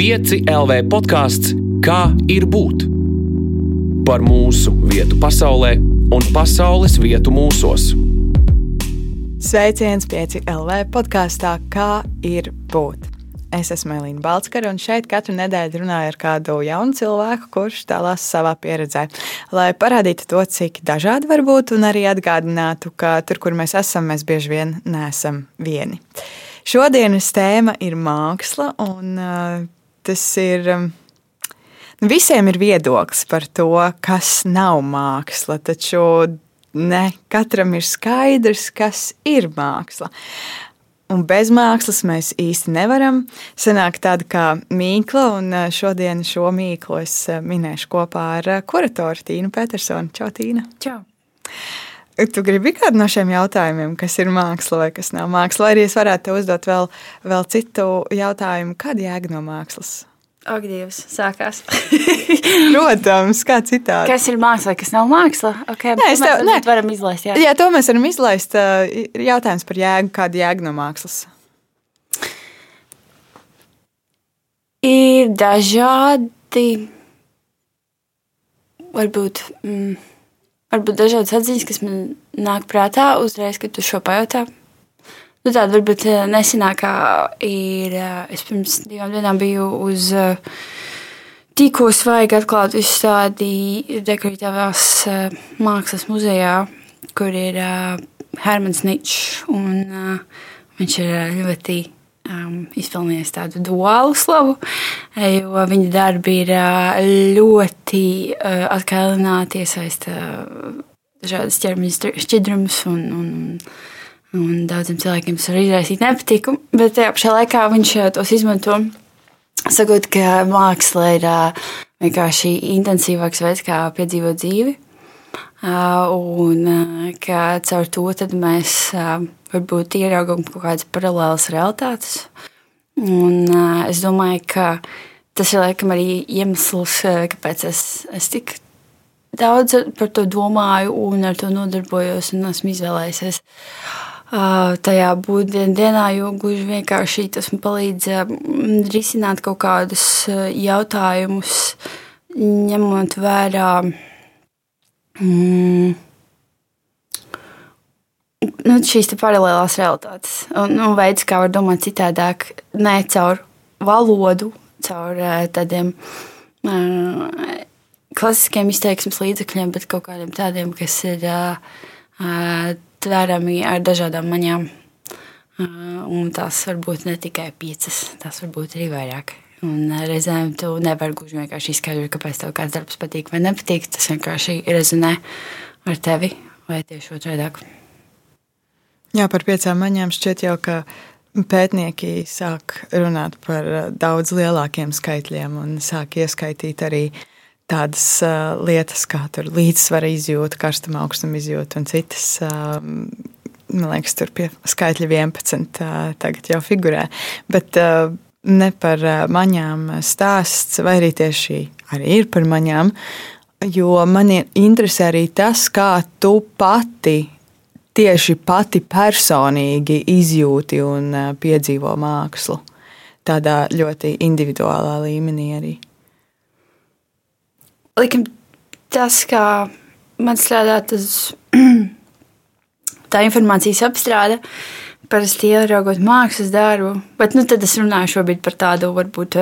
5 LV podkāsts Kā ir būt? Par mūsu vietu pasaulē un pasaules vietu mūsos. Sveiciens 5 LV podkāstā Kā ir būt? Es esmu Elīna Balskara, un šeit katru nedēļu runāju ar kādu jaunu cilvēku, kurš dalās savā pieredzē, lai parādītu to, cik dažādi var būt, un arī atgādinātu, ka tur, kur mēs esam, mēs bieži vien neesam vieni. Šodienas tēma ir māksla, un tas ir. Um, visiem ir viedoklis par to, kas nav māksla, taču ne katram ir skaidrs, kas ir māksla. Un bez mākslas mēs īsti nevaram. Sanāk tāda kā mīkla, un šodien šo mīklu es minēšu kopā ar kuratoru Tīnu Petersonu. Čau, Tīna! Čau! Tu gribi kādu no šiem jautājumiem, kas ir māksla vai kas nav māksla, vai arī es varētu te uzdot vēl, vēl citu jautājumu, kāda jēga no mākslas? Ak, Dievs, sākās. Protams, kā citādi. Kas ir māksla, kas nav māksla? Okay, Nē, es tev- nē. varam izlaist. Jā. Jā, to mēs varam izlaist. Ir jautājums par jēgu, kāda jēga no mākslas. Ir dažādi, varbūt, mm, varbūt dažādas atziņas, kas man nāk prātā uzreiz, kad tu šo pajautā. Nu, tāda varbūt eh, nesenākā ir. eh, Es pirms divām dienām biju uz eh, tikko svaigi atklātu izstādi dekoratīvās mākslas muzejā, kur ir Hermans Ničs. Viņš ir ļoti um, izpelnījis tādu duālu slavu, eh, jo viņa darbi ir ļoti uh, atkailināti, iesaista dažādas ķermeņa šķidrumus un, un, un daudziem cilvēkiem tas var izraisīt nepatiku, bet tajā pašā laikā viņš tos izmanto. Sakot, ka māksla ir vienkārši intensīvāks veids, kā piedzīvot dzīvi. Un ka caur to mēs varbūt ieraugām kaut kādas paralēlas realitātes. Un, uh, es domāju, ka tas ir laikam arī iemesls, kāpēc es, es tik daudz par to domāju un ar to nodarbojos un esmu izvēlējies uh, tajā būt dienā, jo gluži vienkārši tas man palīdz uh, risināt kaut kādus jautājumus, ņemot vērā. Mm, nu, šīs paralēlās realitātes un nu, veids, kā var domāt citādāk, ne caur valodu, caur tādiem uh, klasiskiem izteiksmes līdzekļiem, bet kaut kādiem tādiem, kas ir uh, tvērami ar dažādām maņām. Uh, un tās var būt ne tikai piecas, tās var būt arī vairāk. Un reizēm tu nevari gluži vienkārši izskaidrot, kāpēc tev kāds darbs patīk vai nepatīk. Tas vienkārši rezonē ar tevi vai tieši otrādi. Jā, par piecām maņām šķiet jau, ka pētnieki sāk runāt par uh, daudz lielākiem skaitļiem un sāk ieskaitīt arī tādas uh, lietas kā līdzsvara izjūta, karstuma augstuma izjūta un citas. Uh, man liekas, tur pie skaitļa 11 uh, tagad jau figurē. Bet uh, ne par maņām stāsts, vai arī tieši arī ir par maņām, jo man interesē arī tas, kā tu pati tieši pati personīgi izjūti un uh, piedzīvo mākslu. Tādā ļoti individuālā līmenī arī. Likam, tas, kā man strādā, tas tā informācijas apstrāde, parasti ieraugot mākslas darbu, bet nu, tad es runāju šobrīd par tādu varbūt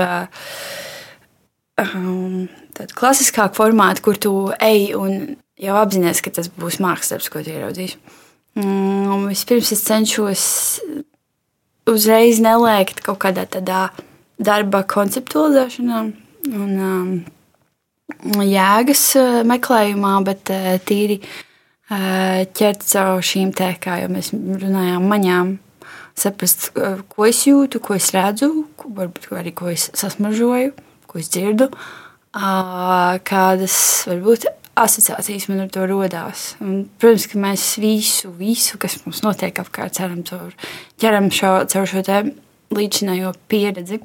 um, tādu klasiskāku formātu, kur tu ej un jau apzinājies, ka tas būs mākslas darbs, ko tu ieraudzīsi. Mm, un vispirms es cenšos uzreiz neliekt kaut kādā tādā darba konceptualizēšanā un um, jēgas uh, meklējumā, bet uh, tīri uh, ķert caur šīm te, kā jau mēs runājām, maņām. Saprast, uh, ko es jūtu, ko es redzu, ko, varbūt arī ko es sasmažoju, ko es dzirdu, uh, kādas varbūt asociācijas man ar to radās. Protams, ka mēs visu, visu, kas mums notiek apkārt, ceram caur, ķeram šo, caur šo līdzinājo pieredzi.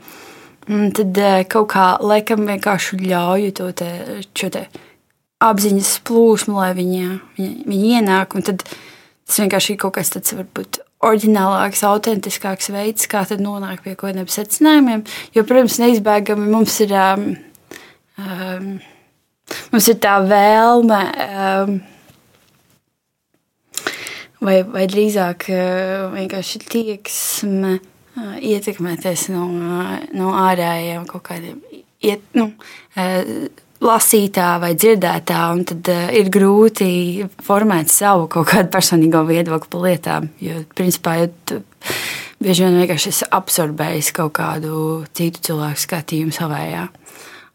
Un tad eh, kaut kā laikam vienkārši ļauju to te, te apziņas plūsmu, lai viņa, viņa, viņa ienāk. Tad tas vienkārši ir kaut kas tāds, varbūt oriģinālāks, autentiskāks veids, kā nonākt pie kaut kādiem secinājumiem. Jo, protams, neizbēgami mums ir, um, um, mums ir tā vēlme. Um, vai, vai drīzāk uh, vienkārši tieksme uh, ietekmēties no, uh, no ārējiem kaut kādiem iet, nu, lasītā vai dzirdētā, un tad ir grūti formēt savu kaut kādu personīgo viedokli par lietām. Jo, principā, jo tu bieži vien vienkārši esi absorbējis kaut kādu citu cilvēku skatījumu savējā.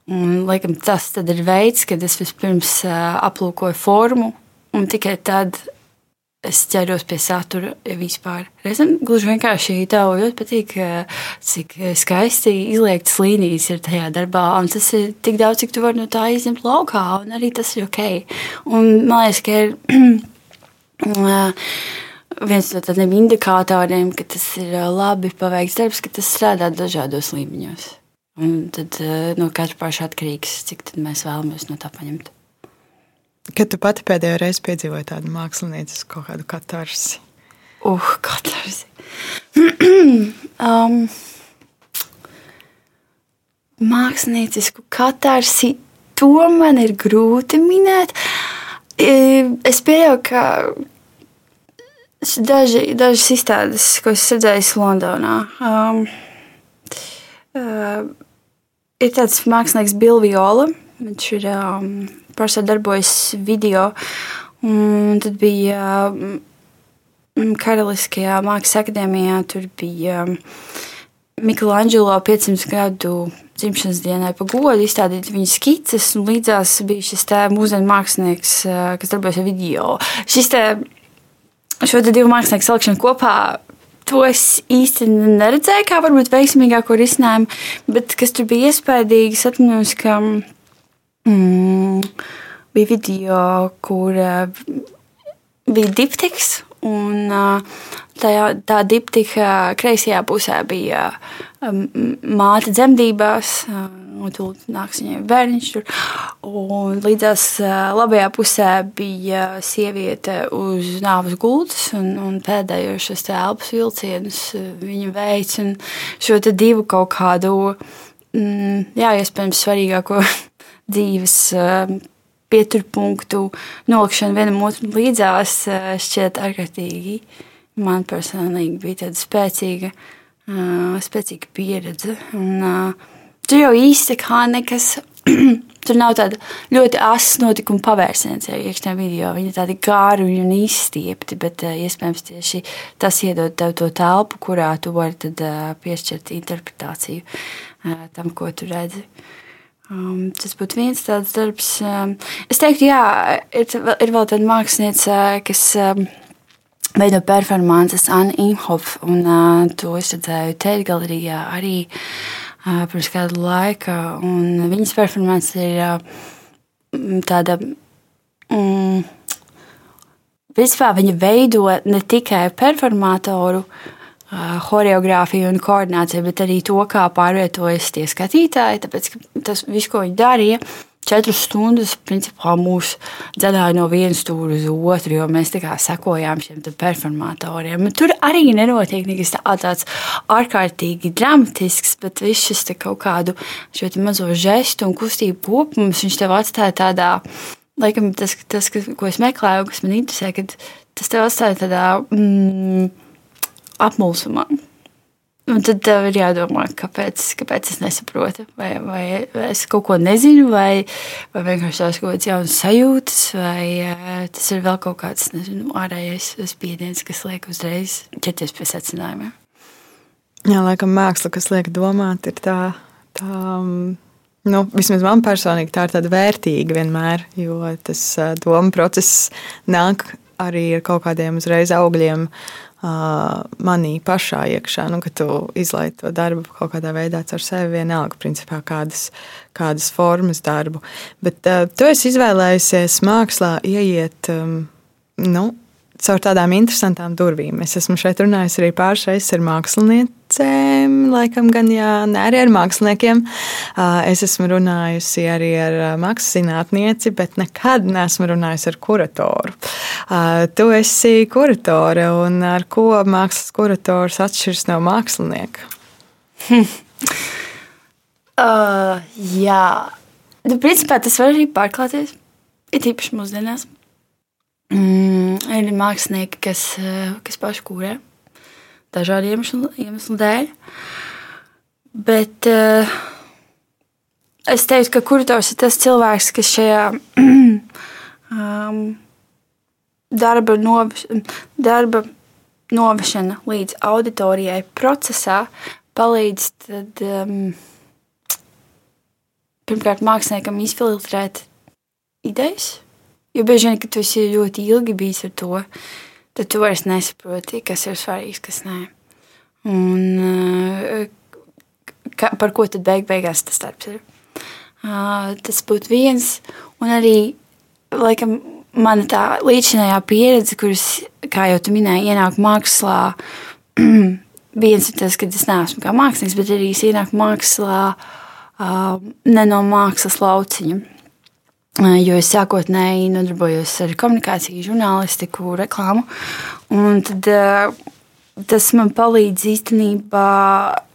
Un, laikam, tas ir veids, kad es vispirms aplūkoju formu, un tikai tad es ķeros pie satura vispār. Reizēm gluži vienkārši tev ļoti patīk, cik skaisti izliektas līnijas ir tajā darbā. Un tas ir tik daudz, cik tu vari no tā izņemt laukā, un arī tas ir ok. Un man liekas, ka ir. viens no tādiem indikatoriem, ka tas ir labi paveikts darbs, ka tas strādā dažādos līmeņos. Un tad no katra paša atkarīgs, cik mēs vēlamies no tā paņemt. Kad tu pati pēdējo reizi piedzīvoji tādu māksliniecisku kaut kādu katarsi? Uh, katarsi. um, māksliniecisku katarsi, to man ir grūti minēt. Es pieļauju, ka daži, dažas izstādes, ko es redzēju Londonā, um, uh, ir tāds mākslinieks Bilviola. Viņš ir um, pārsvarā darbojas video. Un tad bija mm, Karaliskajā Mākslas akadēmijā, tur bija mm, Miklāņģelo 500 gadu dzimšanas dienai pa godu izstādīt viņa skices, līdzās bija šis mūsdienu mākslinieks, kas darbojas ar video. Šis te, šo te divu mākslinieku salikšanu kopā to es īsti neredzēju, kā varbūt veiksmīgāko risinājumu, bet kas tur bija iespaidīgi, es atceros, ka mm, bija video, kur uh, bija diptiks. Un tajā, tā diptika kreisajā pusē bija māte dzemdībās, un tur nāks viņai bērniņš. Tur. Un līdzās labajā pusē bija sieviete uz nāves gultas, un, un pēdējos šos elpas vilcienus viņa veids. Šo divu kaut kādu, mm, jā, iespējams, svarīgāko dzīves pieturpunktu nolikšana vienam otram līdzās šķiet ārkārtīgi. Man personīgi bija tāda spēcīga, spēcīga pieredze. Un, tur jau īsti kā nekas. Tur nav tāda ļoti asa notikuma pavērsiens, ja iekšā video. Viņi ir tādi gāri un izstiepti, bet iespējams tieši tas iedod tev to telpu, kurā tu vari piešķirt interpretāciju tam, ko tu redzi. Um, tas būtu viens tāds darbs. Um, es teiktu, jā, ir, ir vēl tāda mākslinieca, kas um, veido performances, Anna Inhoff, un uh, to es redzēju Tēļa galerijā arī uh, pirms kādu laiku. Viņas performance ir uh, tāda. Mm, Vispār viņa veido ne tikai performatoru, uh, choreogrāfiju un koordināciju, bet arī to, kā pārvietojas tie skatītāji. Tāpēc tas viss, ko viņi darīja, četras stundas principā, mūs dzēdāja no vienas stūra uz otru, jo mēs tā kā sekojām šiem performatoriem. Tur arī nenotiek nekas tāds ārkārtīgi dramatisks, bet viss šis kaut kādu mazo žestu un kustību kopums viņš tev atstāja tādā. Laikam tas, tas, ko es meklēju, kas man interesē, tas tev atstāja tādā mm, apmulsumā. Un tad tev ir jādomā, kāpēc, kāpēc es nesaprotu. Vai, vai es kaut ko nezinu, vai, vai vienkārši tās kaut kādas jaunas sajūtas, vai uh, tas ir vēl kaut kāds nezinu, ārējais spiediens, kas liek uzreiz ķerties pie secinājumiem. Jā, laikam māksla, kas liek domāt, ir tā, tā um, nu, vismaz man personīgi tā ir tāda vērtīga vienmēr, jo tas uh, doma process nāk arī ar kaut kādiem uzreiz augļiem. Uh, manī pašā iekšā, nu, ka tu izlaiž to darbu kaut kādā veidā caur sevi, vienalga, principā, kādas, kādas formas darbu. Bet uh, tu esi izvēlējusies mākslā ieiet um, nu, caur tādām interesantām durvīm. Es esmu šeit runājis arī pāris reizes ar mākslinieci. Precēm, laikam gan jā, ne arī ar māksliniekiem. Es esmu runājusi arī ar mākslas zinātnieci, bet nekad neesmu runājusi ar kuratoru. Tu esi kuratore, un ar ko mākslas kurators atšķiras no mākslinieka? uh, jā, nu, principā tas var arī pārklāties. Ir īpaši mūsdienās. Mm, ir mākslinieki, kas, kas paši kūrē dažādu iemeslu, iemeslu dēļ. Bet uh, es teiktu, ka kurators ir tas cilvēks, kas šajā um, darba, noveš, darba novešana līdz auditorijai procesā palīdz tad, um, pirmkārt māksliniekam izfiltrēt idejas. Jo bieži vien, kad tu esi ļoti ilgi bijis ar to, tad tu vairs nesaproti, kas ir svarīgs, kas nē. Un eh, ka, par ko tad beig beigās tas darbs ir. Uh, tas būtu viens, un arī, laikam, mana tā līdzinājā pieredze, kuras, kā jau tu minēji, ienāk mākslā, viens ir tas, ka es neesmu kā mākslinieks, bet arī es ienāku mākslā uh, ne no mākslas lauciņa. Jo es sākotnēji nodarbojos ar komunikāciju, žurnālistiku, reklāmu. Tad, tas man palīdz īstenībā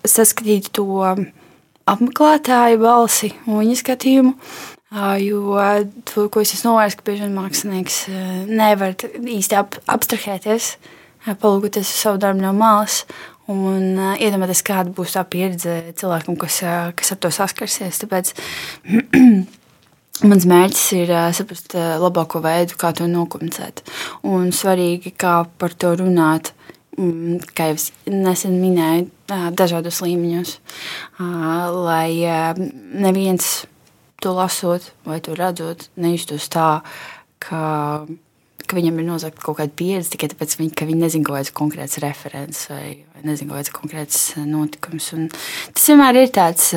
saskatīt to apmeklētāju balsi un viņa skatījumu. Jo to, ko es esmu novērojis, ka bieži vien mākslinieks nevar īsti ap, abstrahēties, palūkoties uz savu darbu no malas un iedomāties, kāda būs tā pieredze cilvēkam, kas, kas ar to saskarsies. Tāpēc Mans mērķis ir saprast labāko veidu, kā to nokomunicēt. Un svarīgi, kā par to runāt, mm, kā jau es nesen minēju, dažādos līmeņos. Lai neviens to lasot vai to redzot, nejustos tā, ka, ka viņam ir nozagta kaut kāda pieredze tikai tāpēc, ka viņi nezina kaut kāds konkrēts referents vai, vai nezina kaut kāds konkrēts notikums. Un tas vienmēr ir tāds,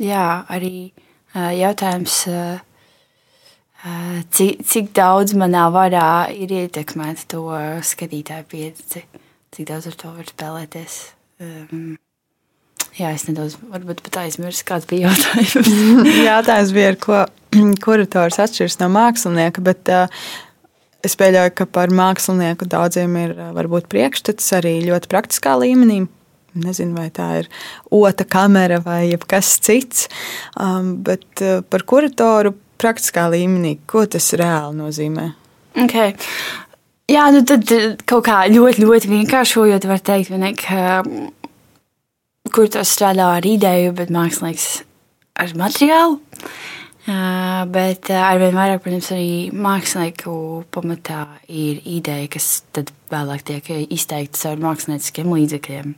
jā, arī jautājums, cik, cik daudz manā varā ir ietekmēt to skatītāju pieredzi, cik daudz ar to var spēlēties. Um, jā, es nedaudz pat aizmirsu, kāds bija jautājums. jautājums bija, ar ko kurators atšķiras no mākslinieka, bet uh, es pieļauju, ka par mākslinieku daudziem ir varbūt priekšstats arī ļoti praktiskā līmenī. Nezinu, vai tā ir otra kamera vai kas cits. Um, bet uh, par kuratoru praktiskā līmenī, ko tas reāli nozīmē? Okay. Jā, nu tad uh, kaut kā ļoti, ļoti vienkāršojot, var teikt, ne, ka um, kur tas strādā ar ideju, bet mākslinieks ar materiālu. Bet arvien vairāk, protams, arī mākslinieku pamatā ir ideja, kas vēlāk tiek izteikta ar mākslinieciskiem līdzekļiem.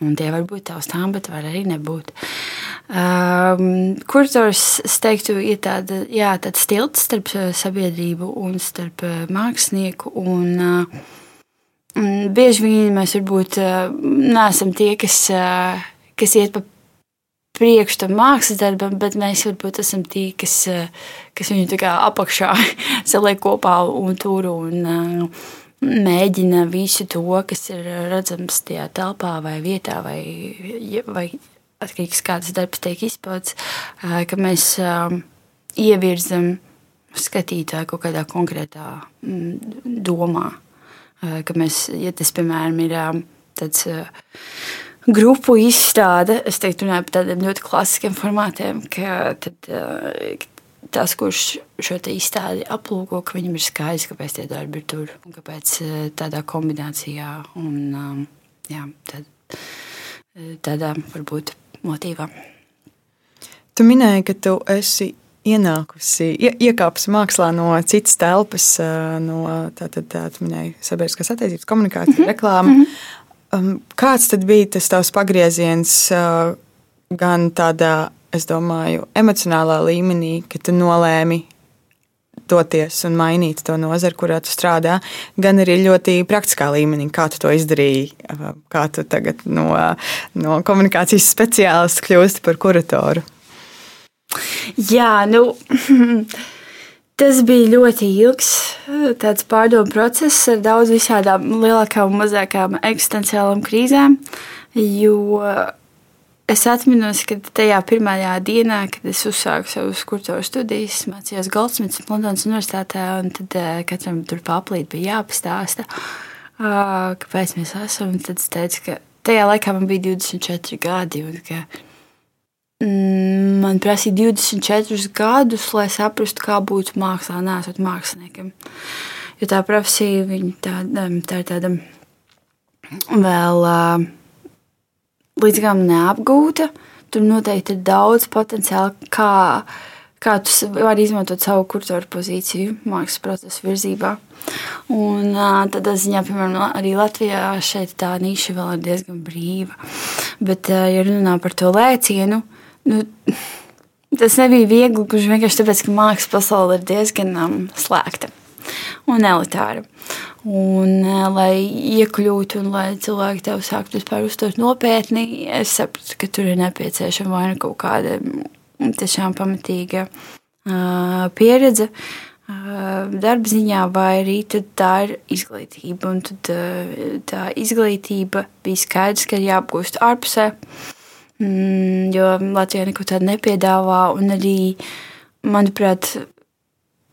Un tie var būt taustām, bet var arī nebūt. Um, kurators, es teiktu, ir tāda, jā, tāds tilts starp sabiedrību un starp mākslinieku. Un, uh, un bieži vien mēs varbūt uh, neesam tie, kas, uh, kas iet pa priekšu tam mākslas darbam, bet mēs varbūt esam tie, kas, kas viņu apakšā saliek kopā un tur un uh, mēģina visu to, kas ir redzams tajā telpā vai vietā vai, vai atkarīgs kāds darbs tiek izpauds, uh, ka mēs uh, ievirzam skatītāju kaut kādā konkrētā mm, domā. Ka mēs, ja tas, piemēram, ir tāds grupu izstāde. Es teiktu, runāju par tādiem ļoti klasiskiem formātiem, ka tad, eh, tas, kurš šo izstādi aplūko, ka viņam ir skaidrs, kāpēc tie darbi ir tur un kāpēc eh, tādā kombinācijā un um, jā, tad, eh, tādā varbūt motīvā. Tu minēji, ka tu esi ienākusi, ie, iekāpusi mākslā no citas telpas, no tātad tā, tā, minēja sabiedriskās attiecības, komunikācija, mm -hmm. reklāma. Mm -hmm. Um, kāds tad bija tas tavs pagrieziens uh, gan tādā, es domāju, emocionālā līmenī, ka tu nolēmi doties un mainīt to nozari, kurā tu strādā, gan arī ļoti praktiskā līmenī, kā tu to izdarīji, uh, kā tu tagad no, no komunikācijas speciālista kļūsti par kuratoru. Jā, nu. Tas bija ļoti ilgs pārdomu process ar daudz visādām lielākām un mazākām eksistenciālām krīzēm. Jo es atceros, ka tajā pirmajā dienā, kad es uzsāku savus kurtoru studijas, mācījos Goldsmiths Londonas Universitātē, un tad katram tur paplīt bija jāpastāsta, kāpēc mēs esam. Tad es teicu, ka tajā laikā man bija 24 gadi, un ka mm, man prasīja 24 gadus, lai saprastu, kā būt mākslā, nesot māksliniekam. Jo tā profesija, tā, tā ir tāda vēl līdz galam neapgūta. Tur noteikti ir daudz potenciāla, kā, kā tu vari izmantot savu kurtoru pozīciju mākslas procesa virzībā. Un tādā ziņā, piemēram, arī Latvijā šeit tā niša vēl ir diezgan brīva. Bet, ja runā par to lēcienu, nu, tas nebija viegli, gluži vienkārši tāpēc, ka mākslas pasaule ir diezgan um, slēgta un elitāra. Un, lai iekļūtu un lai cilvēki tevi sāktu vispār uztvert nopietni, es sapratu, ka tur ir nepieciešama vai nu kaut kāda mm, tiešām pamatīga uh, pieredze. Uh, darba ziņā, vai arī tā ir izglītība. Un tad uh, tā izglītība bija skaidrs, ka ir jāapgūst ārpusē, mm, jo Latvija neko tādu nepiedāvā. Un arī, manuprāt,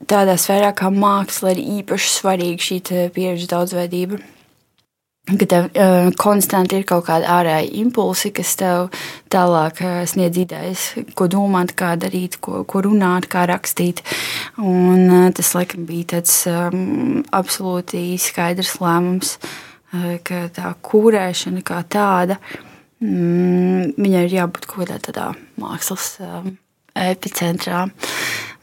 tādā sfērā kā māksla ir īpaši svarīga šī pieredžu daudzveidība. Ka tev uh, konstanti ir kaut kāda ārēja impulsi, kas tev tālāk uh, sniedz idejas, ko domāt, kā darīt, ko, ko runāt, kā rakstīt. Un, uh, tas, laikam, bija tāds um, absolūti skaidrs lēmums, uh, ka tā kūrēšana kā tāda, mm, viņai ir jābūt kaut kādā tādā mākslas um, epicentrā.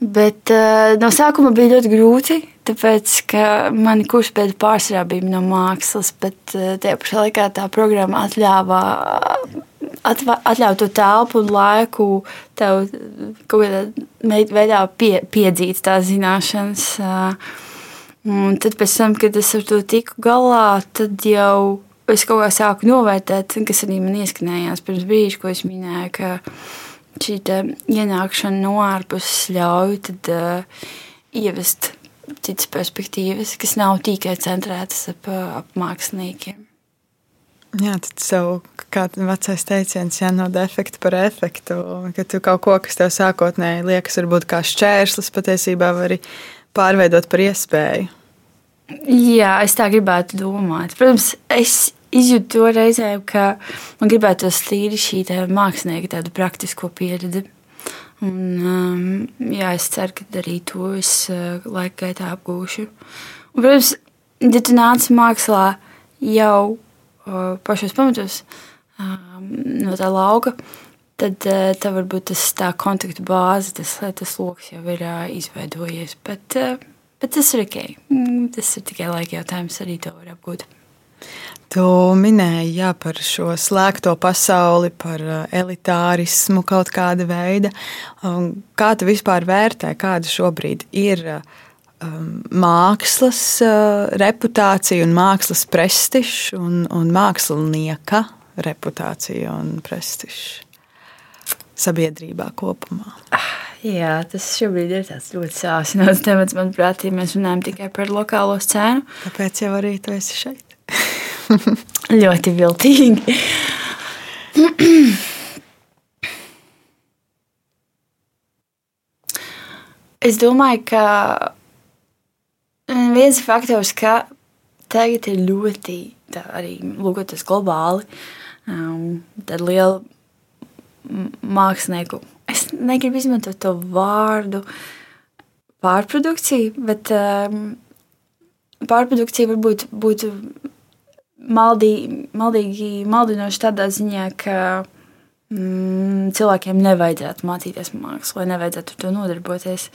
Bet uh, no sākuma bija ļoti grūti, tāpēc ka mani kurspēdi pārsvarā bija no mākslas, bet uh, tajā pašā laikā tā programma atļāva. Atļauj to telpu un laiku tev kaut kādā veidā pie, piedzīt tās zināšanas. Uh, un tad, tam, kad es ar to tiku galā, tad jau es kaut kā sāku novērtēt, kas arī man ieskanējās pirms brīža, ko es minēju. Ka, šī ienākšana no ārpuses ļauj tad, uh, ievest citas perspektīvas, kas nav tikai centrētas ap, ap māksliniekiem. Jā, tad sev kāds vecais teiciens, ja no defekta par efektu, ka tu kaut ko, kas tev sākotnēji liekas, varbūt kā šķērslis, patiesībā vari pārveidot par iespēju. Jā, es tā gribētu domāt. Protams, es izjūtu to reizē, ka man gribētos tīri šī mākslinieka tādu praktisko pieredzi. Un, um, jā, es ceru, ka arī to es uh, laika gaitā apgūšu. Un, protams, ja tu nāc mākslā jau uh, pašos pamatos um, no tā lauka, tad uh, tā varbūt tas tā kontaktu bāze, tas, tas lokus jau ir izveidojies. Bet, bet tas ir ok. Mm, tas ir tikai laika jautājums, arī to var apgūt. Tu minēji jā, par šo slēgto pasauli, par uh, elitārismu kaut kāda veida. Kā tu vispār vērtē, kāda šobrīd ir um, mākslas uh, reputācija un mākslas prestižs un, un mākslinieka reputācija un prestižs sabiedrībā kopumā? Ah, jā, tas šobrīd ir ļoti sāsinots temats, manuprāt, ja mēs runājam tikai par lokālo scēnu. Tāpēc jau arī tu esi šeit. ļoti viltīgi. es domāju, ka viens faktors, ka tagad ir ļoti arī lūkoties globāli, um, tad liela mākslinieku. Es negribu izmantot to vārdu pārprodukcija, bet um, pārprodukcija varbūt būtu maldīgi, maldīgi maldinoši tādā ziņā, ka mm, cilvēkiem nevajadzētu mācīties mākslu, vai nevajadzētu ar to nodarboties.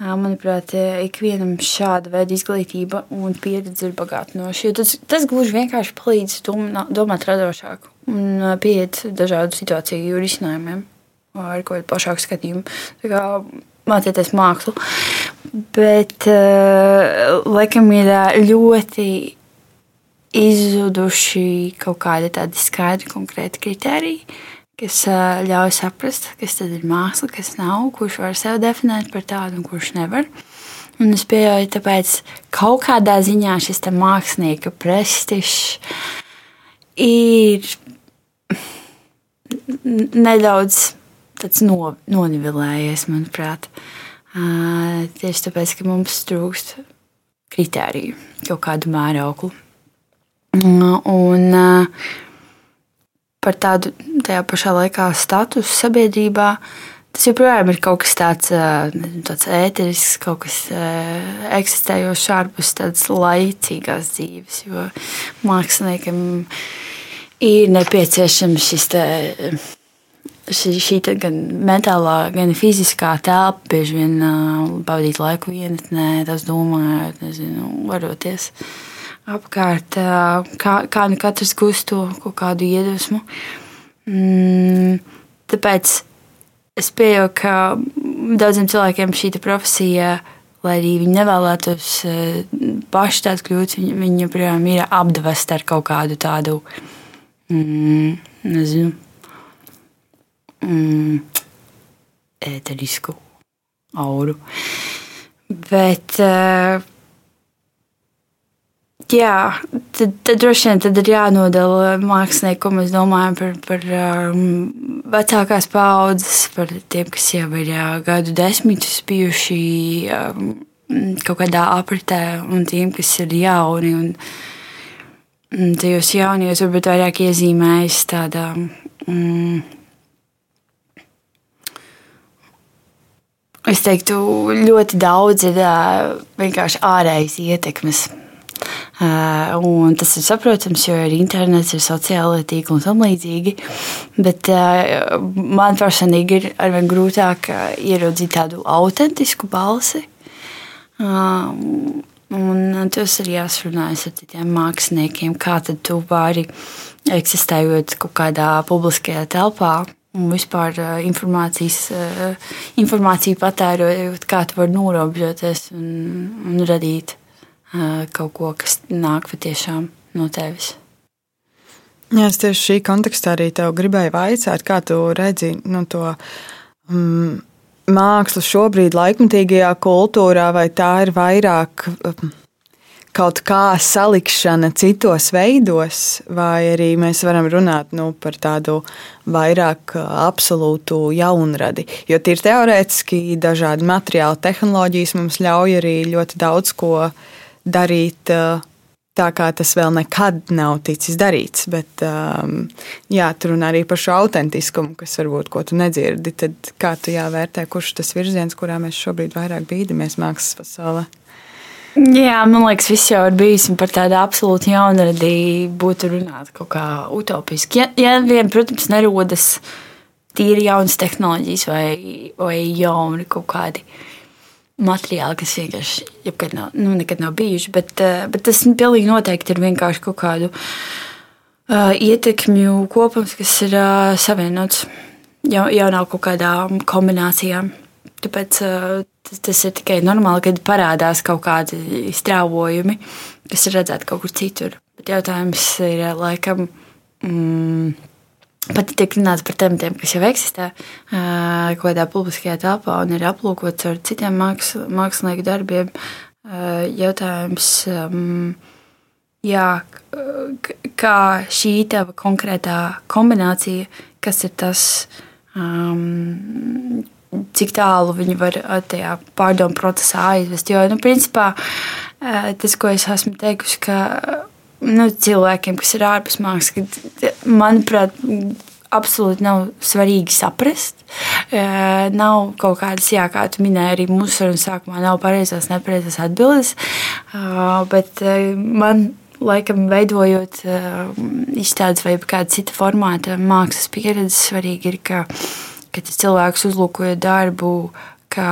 Manuprāt, ikvienam šāda veida izglītība un pieredze ir bagātinoša. Tas, tas gluži vienkārši palīdz domā, domāt radošāk un pieiet dažādu situāciju risinājumiem ar kaut kādu plašāku skatījumu. Mācīties mākslu. Bet, uh, laikam, ir ļoti izzuduši kaut kādi tādi skaidri, konkrēti kriteriji, kas ļauj saprast, kas tad ir māksla, kas nav, kurš var sevi definēt par tādu un kurš nevar. Un es pieļauju, tāpēc kaut kādā ziņā šis mākslinieka prestižs ir nedaudz no, nonivelējies, manuprāt. Tieši tāpēc, ka mums trūkst kritēriju, kaut kādu mērauklu. Un par tādu tajā pašā laikā statusu sabiedrībā. Tas joprojām ir kaut kas tāds, tāds ēterisks, kaut kas eksistējošs ārpus tādas laicīgās dzīves. Jo māksliniekam ir nepieciešams šis te, šī, šī gan mentālā, gan fiziskā telpa, bieži vien pavadīt laiku vienatnē, tas domājot, nezinu, varoties. Uh, apkārt, kā, kā nu katrs gūst to kaut kādu iedvesmu. Mm, tāpēc es pieņemu, ka daudziem cilvēkiem šī profesija, lai arī viņi nevēlētos paši tādu kļūt, viņi, viņi joprojām ir apdvesti ar kaut kādu tādu, mm, nezinu, mm, ēterisku auru. Bet uh, Jā, tad, tad droši vien tad ir jānodala mākslinieki, ko mēs domājam par, par um, vecākās paudzes, par tiem, kas jau ir jā, gadu desmitus bijuši um, kaut kādā apritē, un tiem, kas ir jauni. Un, un tajos jaunajos varbūt vairāk iezīmējas tādā. Mm, es teiktu, ļoti daudz ir vienkārši ārējas ietekmes un tas ir saprotams, jo ir internets, ir sociālai tīkli un tam līdzīgi. Bet uh, man personīgi ir arvien grūtāk uh, ieraudzīt tādu autentisku balsi. Un tas ir jāsrunājas ar citiem māksliniekiem, kā tu vari eksistējot kaut kādā publiskajā telpā un vispār informāciju patērojot, kā tu vari norobežoties un, un radīt kaut ko, kas nāk patiešām no tevis. Jā, es tieši šī kontekstā arī tev gribēju vaicāt, kā tu redzi nu, to mm, mākslu šobrīd, laikmatīgajā kultūrā, vai tā ir vairāk kaut kā salikšana citos veidos, vai arī mēs varam runāt nu, par tādu vairāk absolūtu jaunradi. Jo tīri teorētiski dažādi materiāli, tehnoloģijas mums ļauj arī ļoti daudz ko darīt darīt uh, tā, kā tas vēl nekad nav ticis darīts. Bet, um, jā, tur runā arī par šo autentiskumu, kas varbūt ko tu nedzirdi. Tad kā tu jāvērtē, kurš tas virziens, kurā mēs šobrīd vairāk bīdamies mākslas pasaulē? Jā, man liekas, viss jau ir bijis par tādu absolūti jaunradī, būtu runāt kaut kā utopiski. Ja, ja vien, protams, nerodas tīri jaunas tehnoloģijas vai, vai jauni kaut kādi uh, materiāli, kas vienkārši jebkad nav, nu, nav bijuši. Bet, eh, bet tas pilnīgi noteikti ir vienkārši kaut kādu uh, ietekmju kopums, kas ir uh, savienots jau, jau nav kaut kādām kombinācijām. Tāpēc uh, tas, tas ir tikai normāli, kad parādās kaut kādi strāvojumi, kas ir redzēti kaut kur citur. Bet jautājums ir laikam. Mm, Pat tiek runāts par tematiem, kas jau eksistē kaut kādā publiskajā telpā un ir aplūkots ar citiem māksl mākslinieku darbiem. Jautājums, jā, kā šī tava konkrētā kombinācija, kas ir tas, cik tālu viņi var tajā pārdomu procesā aizvest. Jo, nu, principā, tas, ko es esmu teikusi, ka nu, cilvēkiem, kas ir ārpus mākslas, manuprāt, absolūti nav svarīgi saprast. Nav kaut kādas, jā, kā tu minēji, arī mūsu sarunas sākumā nav pareizās, nepareizās atbildes. Bet man laikam veidojot izstādes vai kāda cita formāta mākslas pieredze, svarīgi ir, ka, ka tas cilvēks uzlūkojot darbu, ka,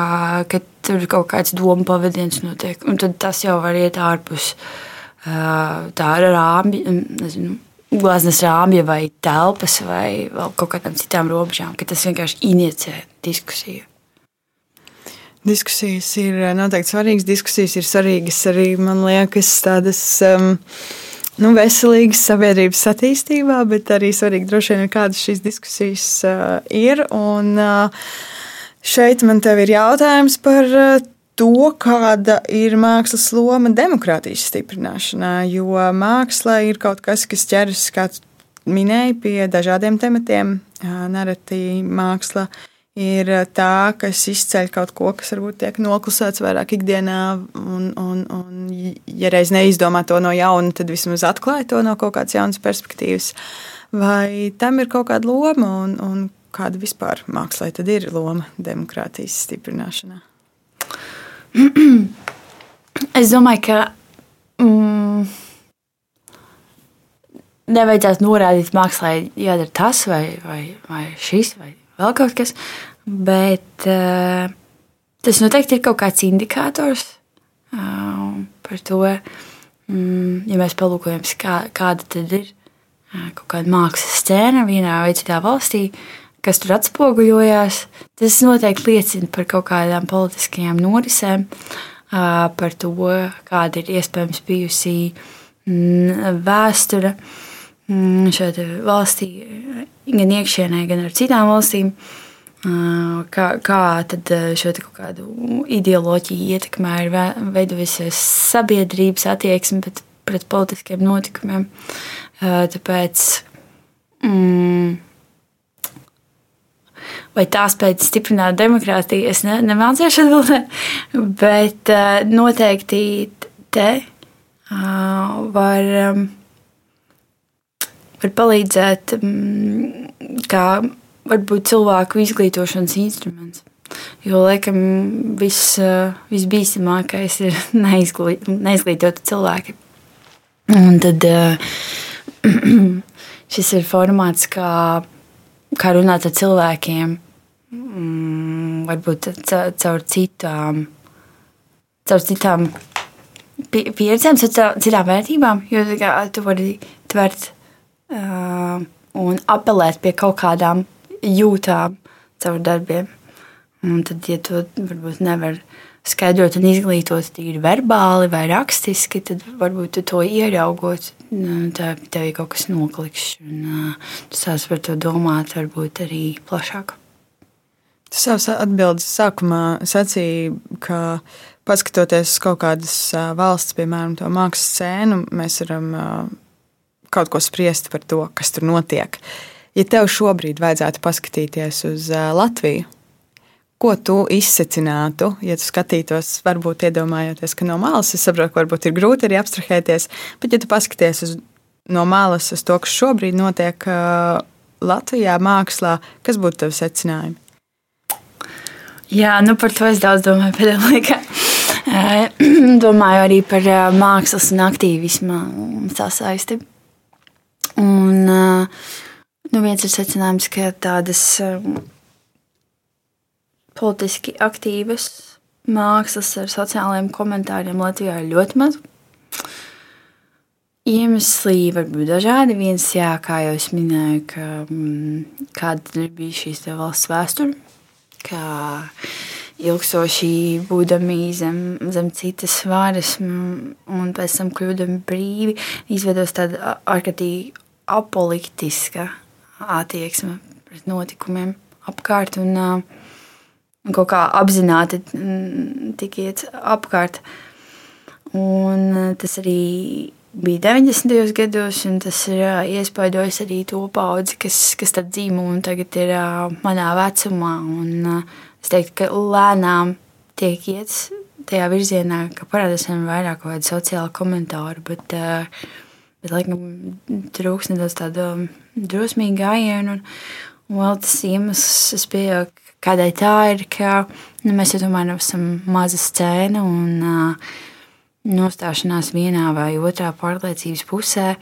ka tur kaut kāds domu pavadiens notiek, un tad tas jau var iet ārpus. Uh, tā ir rāmja, nezinu, glazmas rāmja vai telpas vai kaut kādām citām robežām, ka tas vienkārši inicē diskusiju. Diskusijas ir noteikti svarīgas. Diskusijas ir svarīgas arī, man liekas, tādas um, nu, veselīgas sabiedrības attīstībā, bet arī svarīgi droši vien, kādas šīs diskusijas uh, ir. Un, uh, šeit man te ir jautājums par to, kāda ir mākslas loma demokrātijas stiprināšanā. Jo māksla ir kaut kas, kas ķeras, kā minēji, pie dažādiem tematiem. Narratīva māksla ir tā, kas izceļ kaut ko, kas varbūt tiek noklusēts vairāk ikdienā, un, un, un ja reiz neizdomā to no jauna, tad vismaz atklāja to no kaut kādas jaunas perspektīvas. Vai tam ir kaut kāda loma, un, un kāda vispār mākslā tad ir loma demokrātijas stiprināšanā? Es domāju, ka mm, nevajadzētu norādīt mākslā, jādara tas vai, vai, vai šis vai vēl kaut kas. Bet uh, tas noteikti ir kaut kāds indikators uh, par to, um, ja mēs palūkojamies, kā, kāda tad ir uh, kaut kāda mākslas scēna vienā vai citā valstī. Kas tur atspoguļojās, tas noteikti liecina par kaut kādām politiskajām norisēm, par to, kāda ir iespējams bijusi mm, vēsture mm, šeit valstī, gan iekšienē, gan ar citām valstīm. Kā, kā tad šo kādu ideoloģiju ietekmē ir veidojusies sabiedrības attieksme pret, pret politiskiem notikumiem. Tāpēc, mm, vai tā spēj stiprināt demokrātiju, es ne, nemācīšu atbildēt, bet noteikti te var var palīdzēt mm, kā varbūt cilvēku izglītošanas instruments. Jo, laikam, viss, eh, visbīstamākais ir neizglīt, neizglītoti cilvēki. Un tad eh, šis ir formāts, kā, kā runāt ar cilvēkiem, mm, varbūt caur citām, caur citām pieredzēm, caur citām vērtībām. Jo tu vari tvert uh, un apelēt pie kaut kādām jūtām caur darbiem. Un tad, ja to varbūt nevar skaidrot un izglītot tīri verbāli vai rakstiski, tad varbūt to ieraugot, nu, tā tev ir kaut kas noklikšs. Uh, tu sāc par to domāt, varbūt arī plašāk. Tu savas atbildes sākumā sacīji, ka paskatoties uz kaut kādas valsts, piemēram, to mākslas scēnu, mēs varam kaut ko spriest par to, kas tur notiek. Ja tev šobrīd vajadzētu paskatīties uz Latviju, ko tu izsacinātu, ja tu skatītos, varbūt iedomājoties, ka no malas es saprotu, ka varbūt ir grūti arī abstrahēties, bet ja tu paskaties uz, no malas uz to, kas šobrīd notiek Latvijā, mākslā, kas būtu tavi secinājumi? Jā, nu par to es daudz domāju pēdējā laikā. Domāju arī par mākslas un aktīvismu sasaisti. Un, nu, viens ir secinājums, ka tādas politiski aktīvas mākslas ar sociālajiem komentāriem Latvijā ir ļoti maz. Iemesli var būt dažādi. Viens, jā, kā jau es minēju, ka, mm, kāda bijusi šīs valsts vēsture, kā ilgstoši būdami zem, zem citas varas un pēc tam kļūdami brīvi, izveidos tādu ārkārtīgi apolitiska attieksme pret notikumiem apkārt un uh, kaut kā apzināti tikiet apkārt. Un uh, tas arī bija 90. gados, un tas ir uh, iespaidojis arī to paudzi, kas, kas tad dzīvo un tagad ir uh, manā vecumā. Un, es teiktu, ka lēnām tiek iets tajā virzienā, ka parādās vien vairāk kaut kādu sociālu komentāru, bet Bet, laikam, trūks nedaudz tāda drosmīga gājiena. Un, un vēl tas iemesls, es pieņemu, kādēļ tā ir, ka nu, mēs jau tomēr esam maza scēna un uh, nostāšanās vienā vai otrā pārliecības pusē.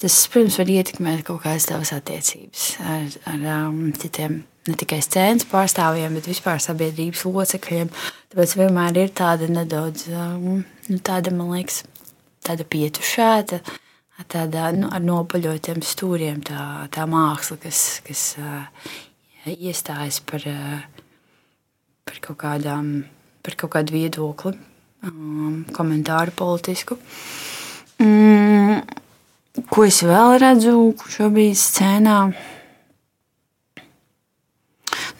Tas, protams, var ietekmēt kaut kādas tavas attiecības ar, ar um, citiem, ne tikai scēnas pārstāvjiem, bet vispār sabiedrības locekļiem. Tāpēc vienmēr ir tāda nedaudz, um, nu, tāda, man liekas, tāda pietušēta. Tādā nu, ar nopaļotiem stūriem, tā, tā māksla, kas, kas uh, iestājas par, uh, par, kaut kādām, par kaut kādu viedokli, um, komentāru politisku. Mm, ko es vēl redzu šobrīd scēnā?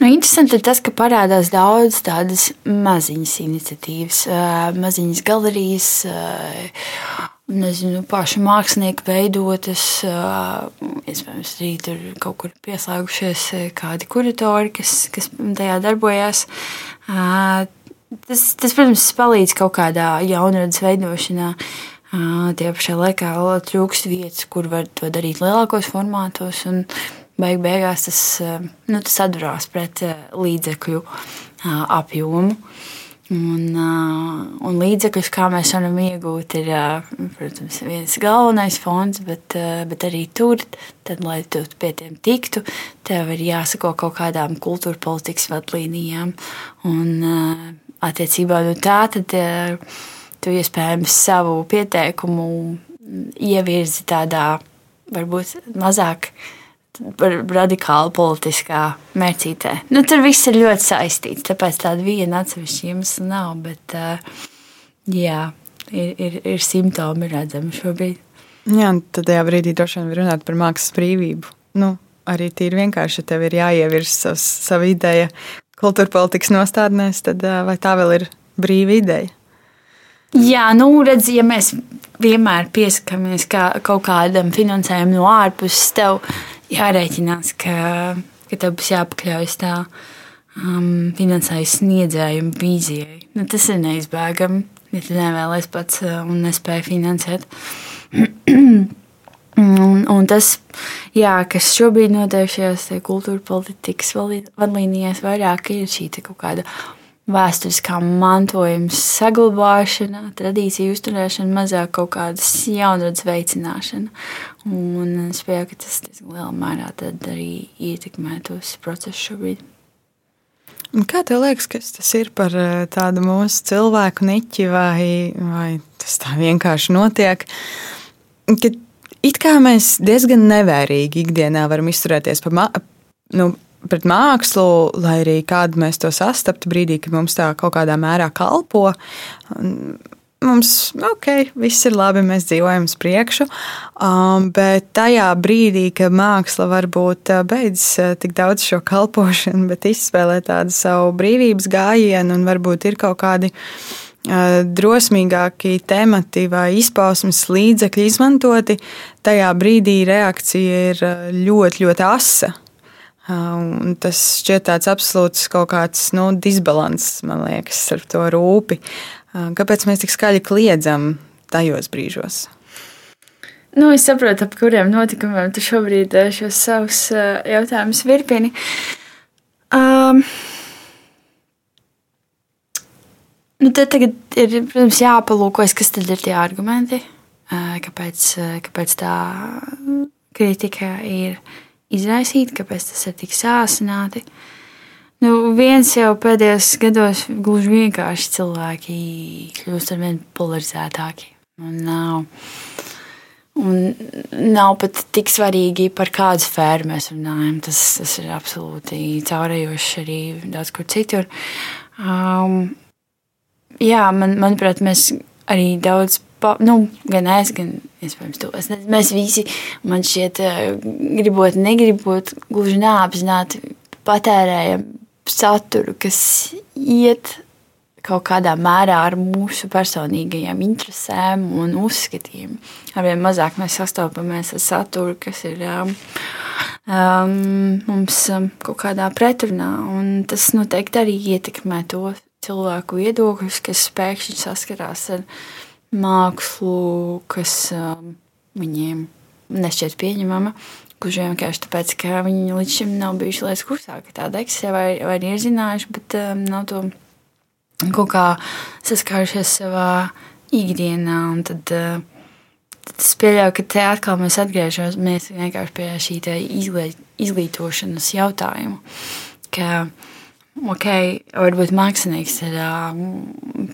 Nu, interesanti ir tas, ka parādās daudz tādas maziņas iniciatīvas, maziņas galerijas, nezinu, paši mākslinieki veidotas. Iespējams, arī tur kaut kur pieslēgušies kādi kuratori, kas, kas tajā darbojās. Tas, tas, protams, palīdz kaut kādā jaunradas veidošanā. Tie pašā laikā trūkst vietas, kur var to darīt lielākos formātos. Beig beigās tas, nu, tas atdurās pret līdzekļu apjomu. Un, un līdzekļus, kā mēs varam iegūt, ir protams, viens galvenais fonds, bet, bet arī tur, tad, lai tu pie tiem tiktu, tev ir jāsako kaut kādām kultūra politikas vadlīnijām. Un attiecībā no tā, tad tu iespējams savu pieteikumu ievirzi tādā varbūt mazāk radikāli politiskā mērcītē. Nu, tur viss ir ļoti saistīts, tāpēc tāda viena atsevišķa iemesla nav. Bet, jā, ir, ir, ir simptomi redzami šobrīd. Jā, tad tajā brīdī droši vien var runāt par mākslas brīvību. Nu, arī tīri vienkārši, ja tev ir jāievirs savs, sava ideja kultūra politikas nostādnēs, tad vai tā vēl ir brīva ideja? Jā, nu, redz, ja mēs vienmēr pieskaramies kā kaut kādam finansējumam no ārpuses, tev jārēķinās, ka, ka tev būs jāpakļaujas tā um, finansējuma sniedzējuma vīzijai. Nu, tas ir neizbēgami, ja tu nevēlies pats uh, un nespēji finansēt. un, un tas, jā, kas šobrīd notiek šajās kultūra politikas vadlīnijās, vairāk ir šī kaut kāda vēsturiskā mantojuma saglabāšana, tradīciju uzturēšana, mazāk kaut kādas jaunradas veicināšana. Un es pieņemu, ka tas lielā mērā arī ietekmē tos procesus šobrīd. Un kā tev liekas, kas tas ir par eh, tādu mūsu cilvēku niķi, vai, vai tas tā vienkārši notiek? Ka it kā mēs diezgan nevērīgi ikdienā varam izturēties par, nu, pret mākslu, lai arī kādu mēs to sastaptu brīdī, kad mums tā kaut kādā mērā kalpo. Mums, ok, viss ir labi, mēs dzīvojam uz priekšu, um, bet tajā brīdī, kad māksla varbūt uh, beidz uh, tik daudz šo kalpošanu, bet izspēlē tādu savu brīvības gājienu un varbūt ir kaut kādi uh, drosmīgāki temati vai izpausmes līdzekļi izmantoti, tajā brīdī reakcija ir ļoti, ļoti asa. Un tas šķiet tāds absolūts kaut kāds nu, disbalans, man liekas, ar to rūpi. Kāpēc mēs tik skaļi kliedzam tajos brīžos? Nu, es saprotu, ap kuriem notikumiem tu šobrīd šos savus jautājumus virpini. Um, nu, tad tagad ir, protams, jāpalūkojas, kas tad ir tie argumenti, kāpēc, kāpēc tā kritika ir izraisīti, kāpēc tas ir tik sāsināti. Nu, viens jau pēdējos gados gluži vienkārši cilvēki kļūst ar vien polarizētāki. Un nav, un nav pat tik svarīgi, par kādu sfēru mēs runājam. Tas, tas ir absolūti caurējoši arī daudz kur citur. Um, jā, man, manuprāt, mēs arī daudz pa, nu, gan es, gan iespējams to. Es, mēs visi, man šķiet, eh, gribot, negribot, gluži neapzināti patērējam saturu, kas iet kaut kādā mērā ar mūsu personīgajiem interesēm un uzskatiem. Arvien mazāk mēs sastopamies ar saturu, kas ir um, um, mums um, kaut kādā pretrunā, un tas noteikti arī ietekmē to cilvēku viedokļus, kas pēkšņi saskarās ar mākslu, kas um, viņiem nešķiet pieņemama. Gluži vienkārši tāpēc, ka viņi līdz šim nav bijuši lietas kursā, ka tāda eksistē vai, vai ir iezinājuši, bet um, nav to kaut kā saskārušies savā ikdienā. Tad, uh, tad es pieļauju, ka te atkal mēs atgriežamies vienkārši pie šī izglītošanas jautājuma. Ka, uh, ok, varbūt mākslinieks ir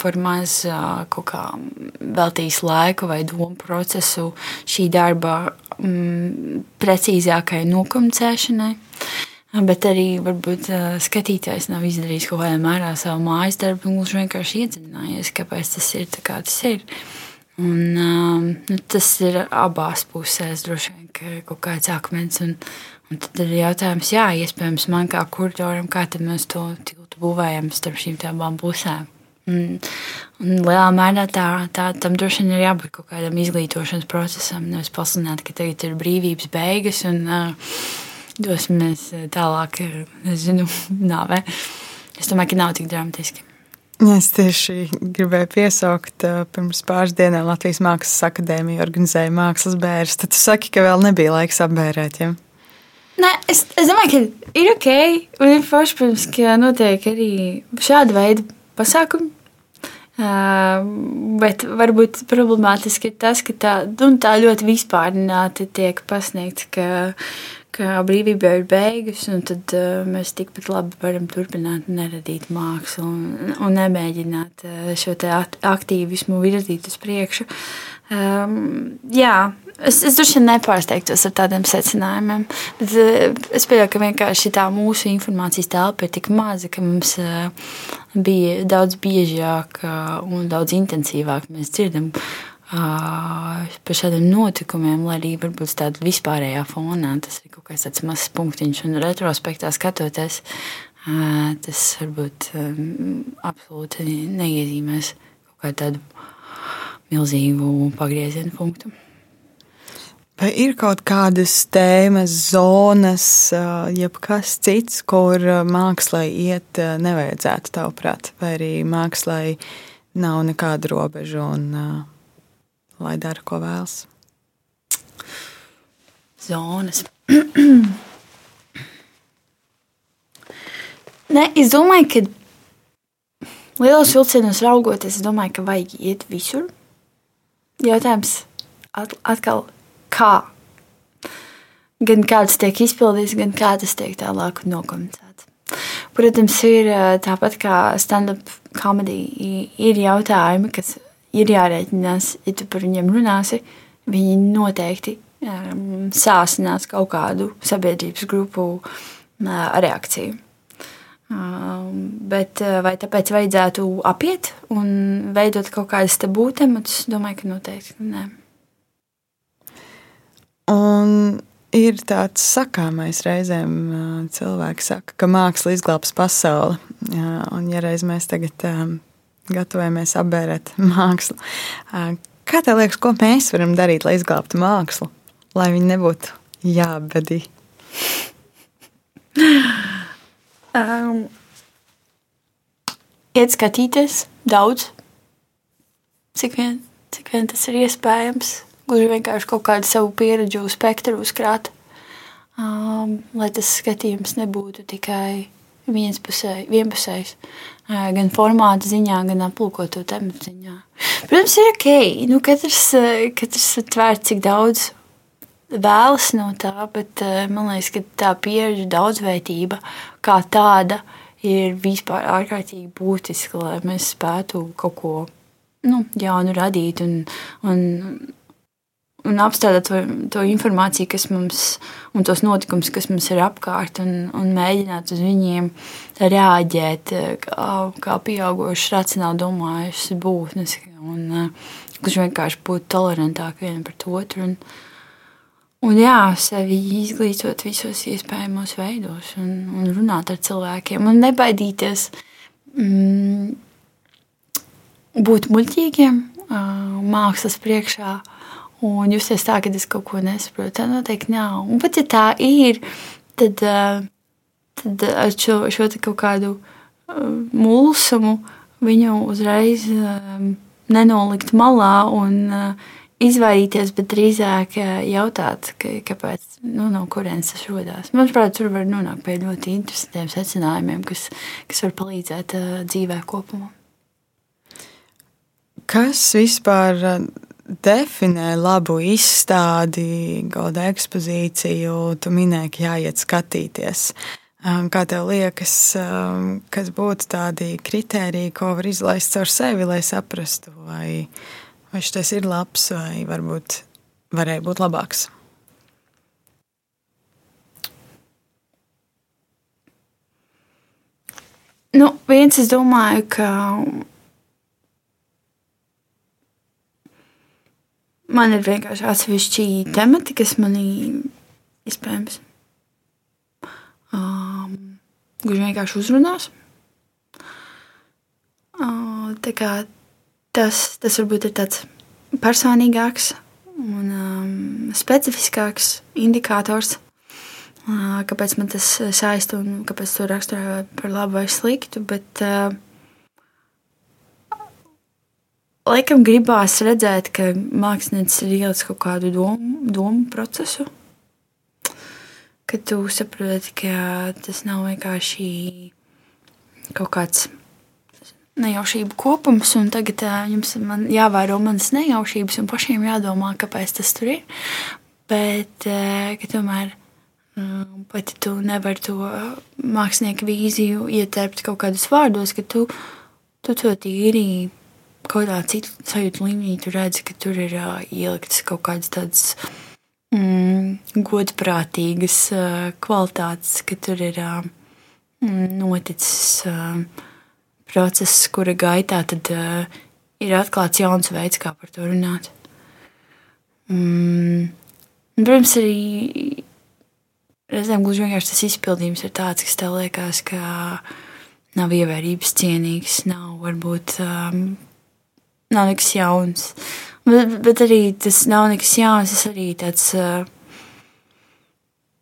par maz kā veltījis laiku vai domu procesu šī darba mm, precīzākai nokomunicēšanai. Bet arī varbūt skatītājs nav izdarījis kaut kādā mērā savu mājas darbu, un gluži vienkārši iedziļinājies, kāpēc tas ir tā, kā tas ir. Un, nu, tas ir abās pusēs droši vien kaut kāds akmens. Un, Un tad ir jautājums, jā, iespējams, man kā kuratoram, kā mēs to tiltu būvējam starp šīm abām pusēm. Un, un lielā mērā tā, tā, tam droši vien ir jābūt kaut kādam izglītošanas procesam. Nevis pasludināt, ka tagad ir brīvības beigas un uh, dosimies tālāk, nezinu, nāvē. Es domāju, ka nav tik dramatiski. Es tieši gribēju piesaukt, pirms pāris dienām Latvijas Mākslas akadēmija organizēja mākslas bērns. Tad tu saki, ka vēl nebija laiks apbērēt. Ja? Nē, es, es domāju, ka ir ok. Un ir forši, protams, ka notiek arī šāda veida pasākumi. Uh, bet varbūt problemātiski ir tas, ka tā, nu, tā ļoti vispārināti tiek pasniegts, ka, ka brīvība ir beigas, un tad uh, mēs tikpat labi varam turpināt neradīt mākslu un, un nemēģināt uh, šo aktīvismu virzīt uz priekšu. Um, jā, Es, es droši vien nepārsteigtos ar tādiem secinājumiem, bet uh, es pieļauju, ka vienkārši tā mūsu informācijas telpa ir tik maza, ka mums uh, bija daudz biežāk uh, un daudz intensīvāk mēs dzirdam par šādiem notikumiem, lai arī varbūt tādā vispārējā fonā tas ir kaut kāds mazs punktiņš, un retrospektā skatoties, tas varbūt absolūti neiezīmēs kaut kādu tādu milzīgu pagriezienu punktu. Vai ir kaut kādas tēmas, zonas, jebkas cits, kur mākslai iet nevajadzētu, tavuprāt, vai arī mākslai nav nekāda robeža un lai dara, ko vēlas? Zonas. Nē, es domāju, ka lielos vilcienos raugoties, es domāju, ka vajag iet visur. Jautājums atkal kā. Gan kā tas tiek izpildīts, gan kā tas tiek tālāk nokomentēts. Protams, ir tāpat kā stand-up komēdija, ir jautājumi, kas ir jārēķinās, ja tu par viņiem runāsi. Viņi noteikti um, sāsinās kaut kādu sabiedrības grupu uh, reakciju. Um, bet vai tāpēc vajadzētu apiet un veidot kaut kādas tabū tematus? Domāju, ka noteikti nē. Un ir tāds sakāmais reizēm, cilvēki saka, ka māksla izglābs pasauli. Un, ja reiz mēs tagad gatavojamies apbērēt mākslu, kā tev liekas, ko mēs varam darīt, lai izglābtu mākslu, lai viņi nebūtu jābedī? Um, iet skatīties daudz, cik vien, cik vien tas ir iespējams. Gluži vienkārši kaut kādu savu pieredzi spektru uzkrāt, um, lai tas skatījums nebūtu tikai vienpusējs, gan formāta ziņā, gan aplūkoto tematu ziņā. Protams, ir ok, nu, katrs, katrs tvēr cik daudz vēlas no tā, bet man liekas, ka tā pieredze daudzveidība kā tāda ir vispār ārkārtīgi būtiska, lai mēs spētu kaut ko nu, jaunu radīt un, un un apstrādāt to, to informāciju, kas mums un tos notikumus, kas mums ir apkārt, un, un mēģināt uz viņiem reaģēt kā, kā pieaugušas, racionāli domājušas būtnes, un kurš vienkārši būtu tolerantāki vienam pret otru. Un, un jā, sevi izglītot visos iespējamos veidos, un, un runāt ar cilvēkiem, un nebaidīties mm, būt muļķīgiem mākslas priekšā un justies tā, ka es kaut ko nesaprotu. Tā noteikti nav. Un pat ja tā ir, tad, eh, tad ar šo, šo kaut kādu eh, mulsumu viņu uzreiz eh, nenolikt malā un izvairīties, bet drīzāk jautāt, kāpēc, nu, no kurienes tas radās. Manuprāt, tur var nonākt pie ļoti interesantiem secinājumiem, kas, kas var palīdzēt dzīvē kopumā. Kas vispār definē labu izstādi, gada ekspozīciju, tu minēji, ka jāiet skatīties. Um, kā tev liekas, um, kas būtu tādi kriteriji, ko var izlaist caur sevi, lai saprastu, vai, vai šis ir labs, vai varbūt varēja būt labāks? Nu, viens, es domāju, ka man ir vienkārši atsevišķi temati, kas manī iespējams um, gluži vienkārši uzrunās. Kā, tas, tas varbūt ir tāds personīgāks un um, specifiskāks indikators, uh, kāpēc man tas saista un kāpēc to raksturoju par labu vai sliktu. Bet, uh, laikam gribās redzēt, ka mākslinieks ir ielicis kaut kādu domu, domu procesu. Kad tu saproti, ka tas nav vienkārši kaut kāds nejaušību kopums, un tagad jums jāvēro manas nejaušības, un pašiem jādomā, kāpēc tas tur ir. Bet tomēr um, pat tu nevari to mākslinieku vīziju ietērpt kaut kādos vārdos, ka tu, tu to tīri kaut kādā citu sajūtu līmenī tu redzi, ka tur ir uh, ieliktas kaut kādas tādas mm, godprātīgas uh, kvalitātes, ka tur ir uh, noticis. Uh, process, kura gaitā tad, uh, ir atklāts jauns veids, kā par to runāt. Mm. Protams, arī reizēm gluži vienkārši tas izpildījums ir tāds, kas tev liekas, ka nav ievērības cienīgs, nav varbūt um, nav nekas jauns. Bet, bet arī tas nav nekas jauns, tas arī tāds.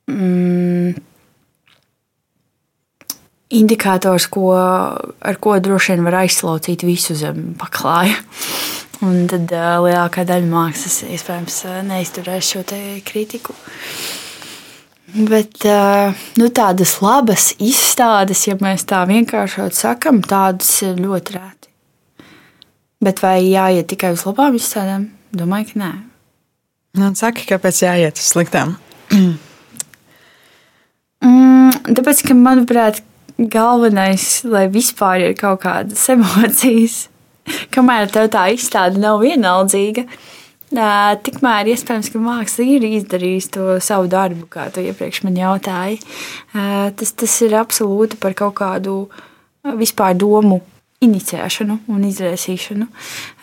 Mm, indikators, ko, ar ko droši vien var aizslaucīt visu zem paklāja. Un tad uh, lielākā daļa mākslas iespējams neizturēs šo kritiku. Bet uh, nu, tādas labas izstādes, ja mēs tā vienkāršot sakam, tādas ir ļoti rēti. Bet vai jāiet tikai uz labām izstādēm? Domāju, ka nē. Nu, saki, kāpēc jāiet uz sliktām? mm, tāpēc, ka manuprāt, galvenais, lai vispār ir kaut kādas emocijas, kamēr tev tā izstāde nav vienaldzīga. Tikmēr iespējams, ka māksla ir izdarījusi to savu darbu, kā tu iepriekš man jautāji. Tas, tas ir absolūti par kaut kādu vispār domu inicēšanu un izraisīšanu.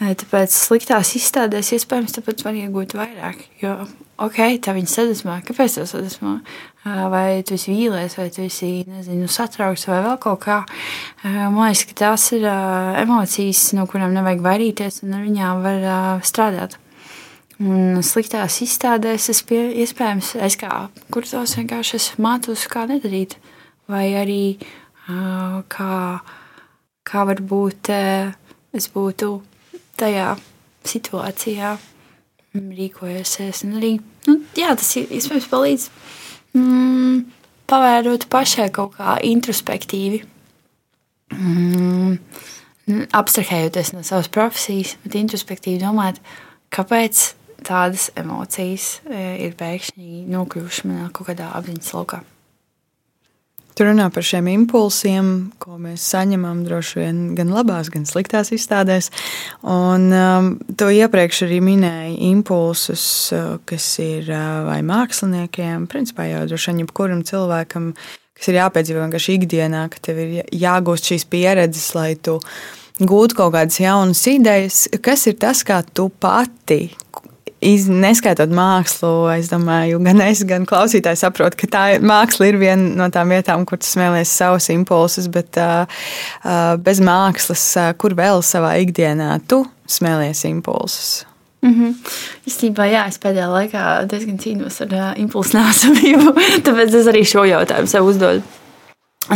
Tāpēc sliktās izstādēs iespējams tāpēc var iegūt vairāk. Jo, ok, tā viņa sadusmā, kāpēc tā sadusmā? Vai tu esi vīlies, vai tu esi nezinu, satraukts, vai vēl kaut kā. Man liekas, ka tās ir emocijas, no kurām nevajag vairīties, un ar viņām var strādāt. Un sliktās izstādēs es pie, iespējams, es kā kursos vienkārši mācus, kā nedarīt. Vai arī kā kā varbūt eh, es būtu tajā situācijā rīkojusies. Un arī nu, jā, tas iespējams palīdz mm, pavērot pašai kaut kā introspektīvi. Mm, abstrahējoties no savas profesijas, bet introspektīvi domāt, kāpēc tādas emocijas eh, ir pēkšņi nokļuvušas manā kaut kādā apziņas laukā. Tu runā par šiem impulsiem, ko mēs saņemam droši vien gan labās, gan sliktās izstādēs. Un um, to iepriekš arī minēja impulsus, uh, kas ir uh, vai māksliniekiem, principā jau droši vien jebkuram cilvēkam, kas ir jāpiedzīvo vienkārši ikdienā, ka tev ir jāgūst šīs pieredzes, lai tu gūtu kaut kādas jaunas idejas. Kas ir tas, kā tu pati iz, neskaitot mākslu, es domāju, gan es, gan klausītāji saprot, ka tā māksla ir viena no tām vietām, kur tu smēlies savus impulsus, bet uh, uh, bez mākslas, uh, kur vēl savā ikdienā tu smēlies impulsus. Mm -hmm. Īstenībā, jā, es pēdējā laikā diezgan cīnos ar uh, impulsu nesamību, tāpēc es arī šo jautājumu sev uzdodu.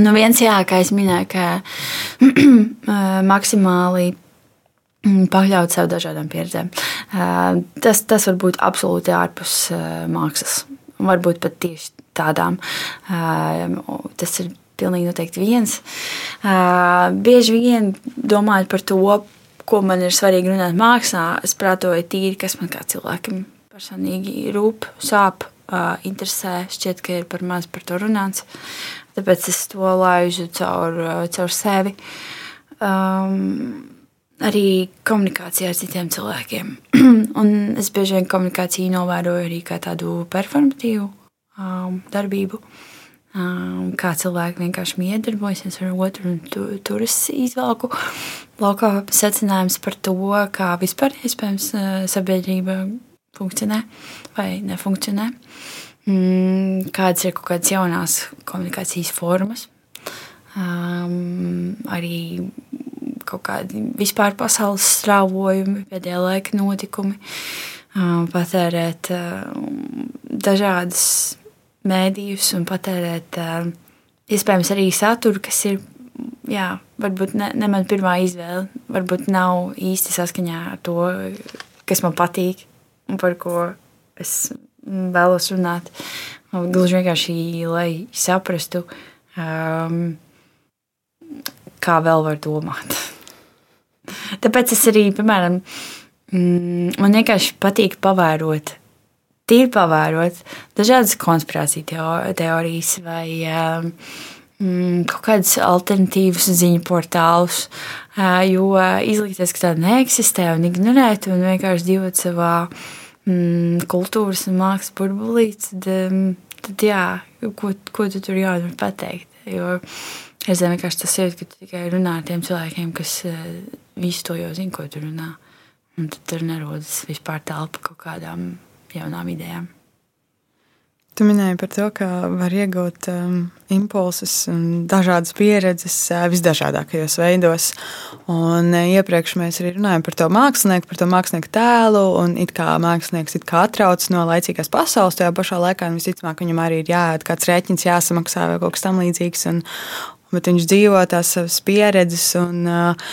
Nu, viens, jā, kā es minēju, ka maksimāli pakļaut sev dažādām pieredzēm. Tas, tas var būt absolūti ārpus mākslas. Varbūt pat tieši tādām. Tas ir pilnīgi noteikti viens. Bieži vien domājot par to, ko man ir svarīgi runāt mākslā, es prātoju tīri, kas man kā cilvēkam personīgi rūp, sāp, interesē. Šķiet, ka ir par maz par to runāts. Tāpēc es to laižu caur, caur sevi. Um, arī komunikācijā ar citiem cilvēkiem. un es bieži vien komunikāciju novēroju arī kā tādu performatīvu um, darbību. Um, kā cilvēki vienkārši miedarbojas ar otru, un tu, tur es izvelku laukā secinājums par to, kā vispār iespējams uh, sabiedrība funkcionē vai nefunkcionē. Mm, kādas ir kaut kādas jaunās komunikācijas formas. Um, arī kaut kādi vispār pasaules strāvojumi, pēdējā laika notikumi, patērēt dažādas mēdījus un patērēt iespējams arī saturu, kas ir jā, varbūt ne, ne man pirmā izvēle, varbūt nav īsti saskaņā ar to, kas man patīk un par ko es vēlos runāt. Gluži vienkārši, lai saprastu, um, kā vēl var domāt. Tāpēc es arī, piemēram, mm, man vienkārši patīk pavērot, tīri pavērot dažādas konspirāciju teorijas vai um, mm, kaut kādus alternatīvus ziņu portālus, jo izlikties, ka tāda neeksistē un ignorēt un vienkārši dzīvot savā mm, kultūras un mākslas burbulī, tad, tad jā, ko, ko tu tur vari pateikt? Jo reizēm vienkārši tas ir, ka tikai runā ar tiem cilvēkiem, kas visu to jau zina, ko tu runā. Un tad tur nerodas vispār telpa kaut kādām jaunām idejām. Tu minēji par to, ka var iegūt um, impulsus un dažādas pieredzes uh, visdažādākajos veidos. Un uh, iepriekš mēs arī runājām par to mākslinieku, par to mākslinieku tēlu. Un it kā mākslinieks it kā atrauc no laicīgās pasaules, tajā pašā laikā visticamāk viņam arī ir jāēd kāds rēķins, jāsamaksā vai kaut kas tamlīdzīgs. Un, bet viņš dzīvo tās savas pieredzes. Un, uh,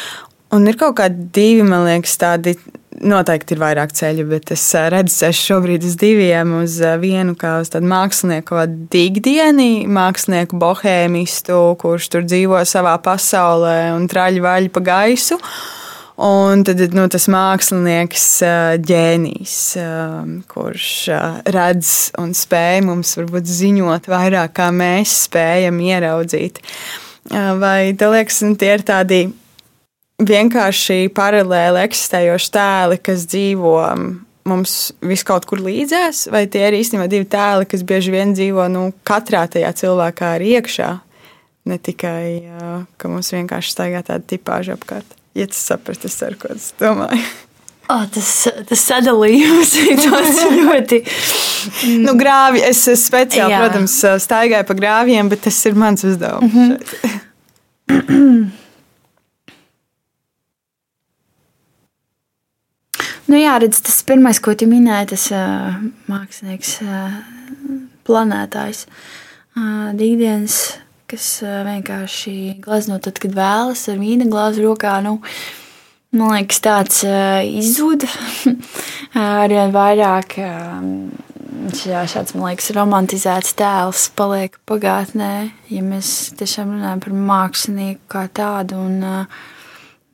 un ir kaut kādi divi, man liekas, tādi noteikti ir vairāk ceļu, bet es redzu ceļu šobrīd uz diviem. Uz vienu kā uz tādu mākslinieku dīgdieni, mākslinieku bohēmistu, kurš tur dzīvo savā pasaulē un traļ vaļ pa gaisu. Un tad nu, tas mākslinieks ģēnijs, kurš redz un spēj mums varbūt ziņot vairāk, kā mēs spējam ieraudzīt. Vai tev liekas, nu, tie ir tādi vienkārši paralēli eksistējoši tēli, kas dzīvo mums vis kaut kur līdzās, vai tie ir īstenībā divi tēli, kas bieži vien dzīvo nu, katrā tajā cilvēkā arī iekšā. Ne tikai, ka mums vienkārši staigā tāda tipāža apkārt. Ja tas saprast, es ceru, ko es domāju. Oh, tas, tas sadalījums ir ļoti. nu, grāvi, es speciāli, Jā. protams, staigāju pa grāviem, bet tas ir mans uzdevums. Mm -hmm. Nu, jā, redz, tas pirmais, ko tu minēji, tas uh, mākslinieks, uh, planētājs, uh, Dīdienas, kas uh, vienkārši glazno tad, kad vēlas ar vīna glāzi rokā. Nu, man liekas, tāds izzūda arvien vairāk. Jā, šāds, man liekas, romantizēts tēls paliek pagātnē, ja mēs tiešām runājam par mākslinieku kā tādu. Un,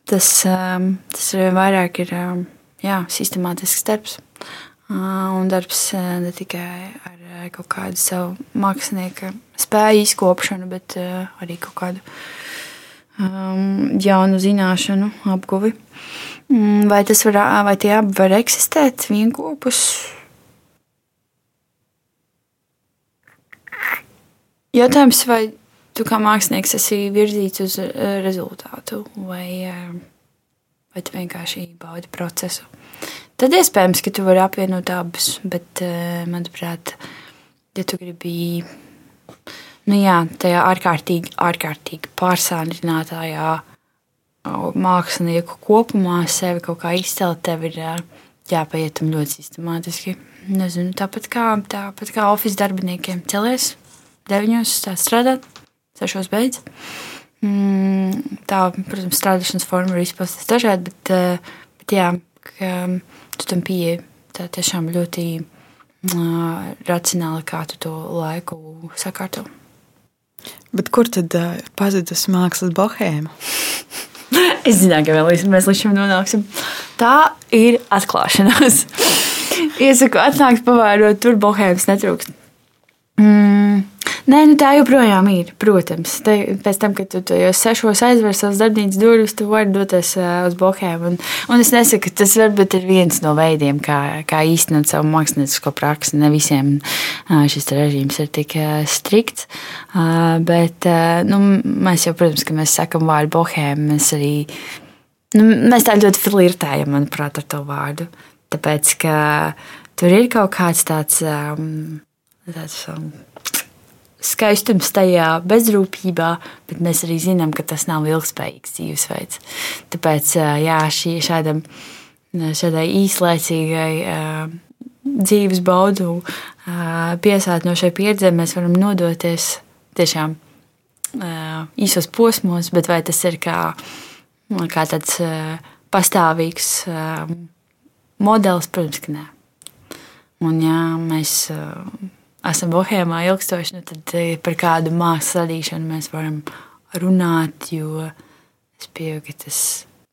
tas, tas arvien vairāk ir. Jā, sistemātisks darbs. Un darbs ne tikai ar kaut kādu savu mākslinieka spēju izkopšanu, bet arī kaut kādu jaunu zināšanu apguvi. Mm, vai, var, vai tie abi var eksistēt vienopus? Jautājums, vai tu kā mākslinieks esi virzīts uz rezultātu, vai vai tu vienkārši baudi procesu. Tad iespējams, ka tu vari apvienot abus, bet, manuprāt, ja tu gribi nu jā, tajā ārkārtīgi, ārkārtīgi pārsāņinātajā mākslinieku kopumā sevi kaut kā izcelt, tev ir jāpaiet tam ļoti sistemātiski. Nezinu, tāpat kā, tāpat kā oficiāliem darbiniekiem celies, deviņos strādāt, sešos beidzot. Mm, tā, protams, strādāšanas forma var izpausties dažādi, bet, bet jā, ka tu tam pieeji tā tiešām ļoti uh, racionāli, kā tu to laiku sakārto. Bet kur tad uh, pazudus mākslas bohēma? es zināju, ka vēl mēs līdz šim nonāksim. Tā ir atklāšanās. Iesaku atnākt, pavērot, tur bohēmas netrūkst. Mm, Nē, nu tā joprojām ir. Protams, te, pēc tam, kad tu jau sešos aizver savas darbnīcas durvis, tu vari doties uh, uz bohēm. Un, un es nesaku, ka tas varbūt ir viens no veidiem, kā, kā īstenot savu māksliniecisko praksi. Ne visiem uh, šis režīms ir tik uh, strikts. Uh, bet uh, nu, mēs jau, protams, ka mēs sakam vārdu bohēm, mēs arī nu, mēs tā ļoti flirtējam, manuprāt, ar to vārdu. Tāpēc, ka tur ir kaut kāds tāds. Um, tāds um, skaistums tajā bezrūpībā, bet mēs arī zinām, ka tas nav ilgspējīgs dzīvesveids. Tāpēc jā, šī, šādam, šādai īslaicīgai dzīves baudu piesātnošai pieredzē mēs varam nodoties tiešām īsos posmos, bet vai tas ir kā, kā tāds pastāvīgs modelis, protams, ka nē. Un, ja mēs uh, esam bohēmā ilgstoši, nu, tad par kādu mākslas radīšanu mēs varam runāt, jo es pieņemu, ka tas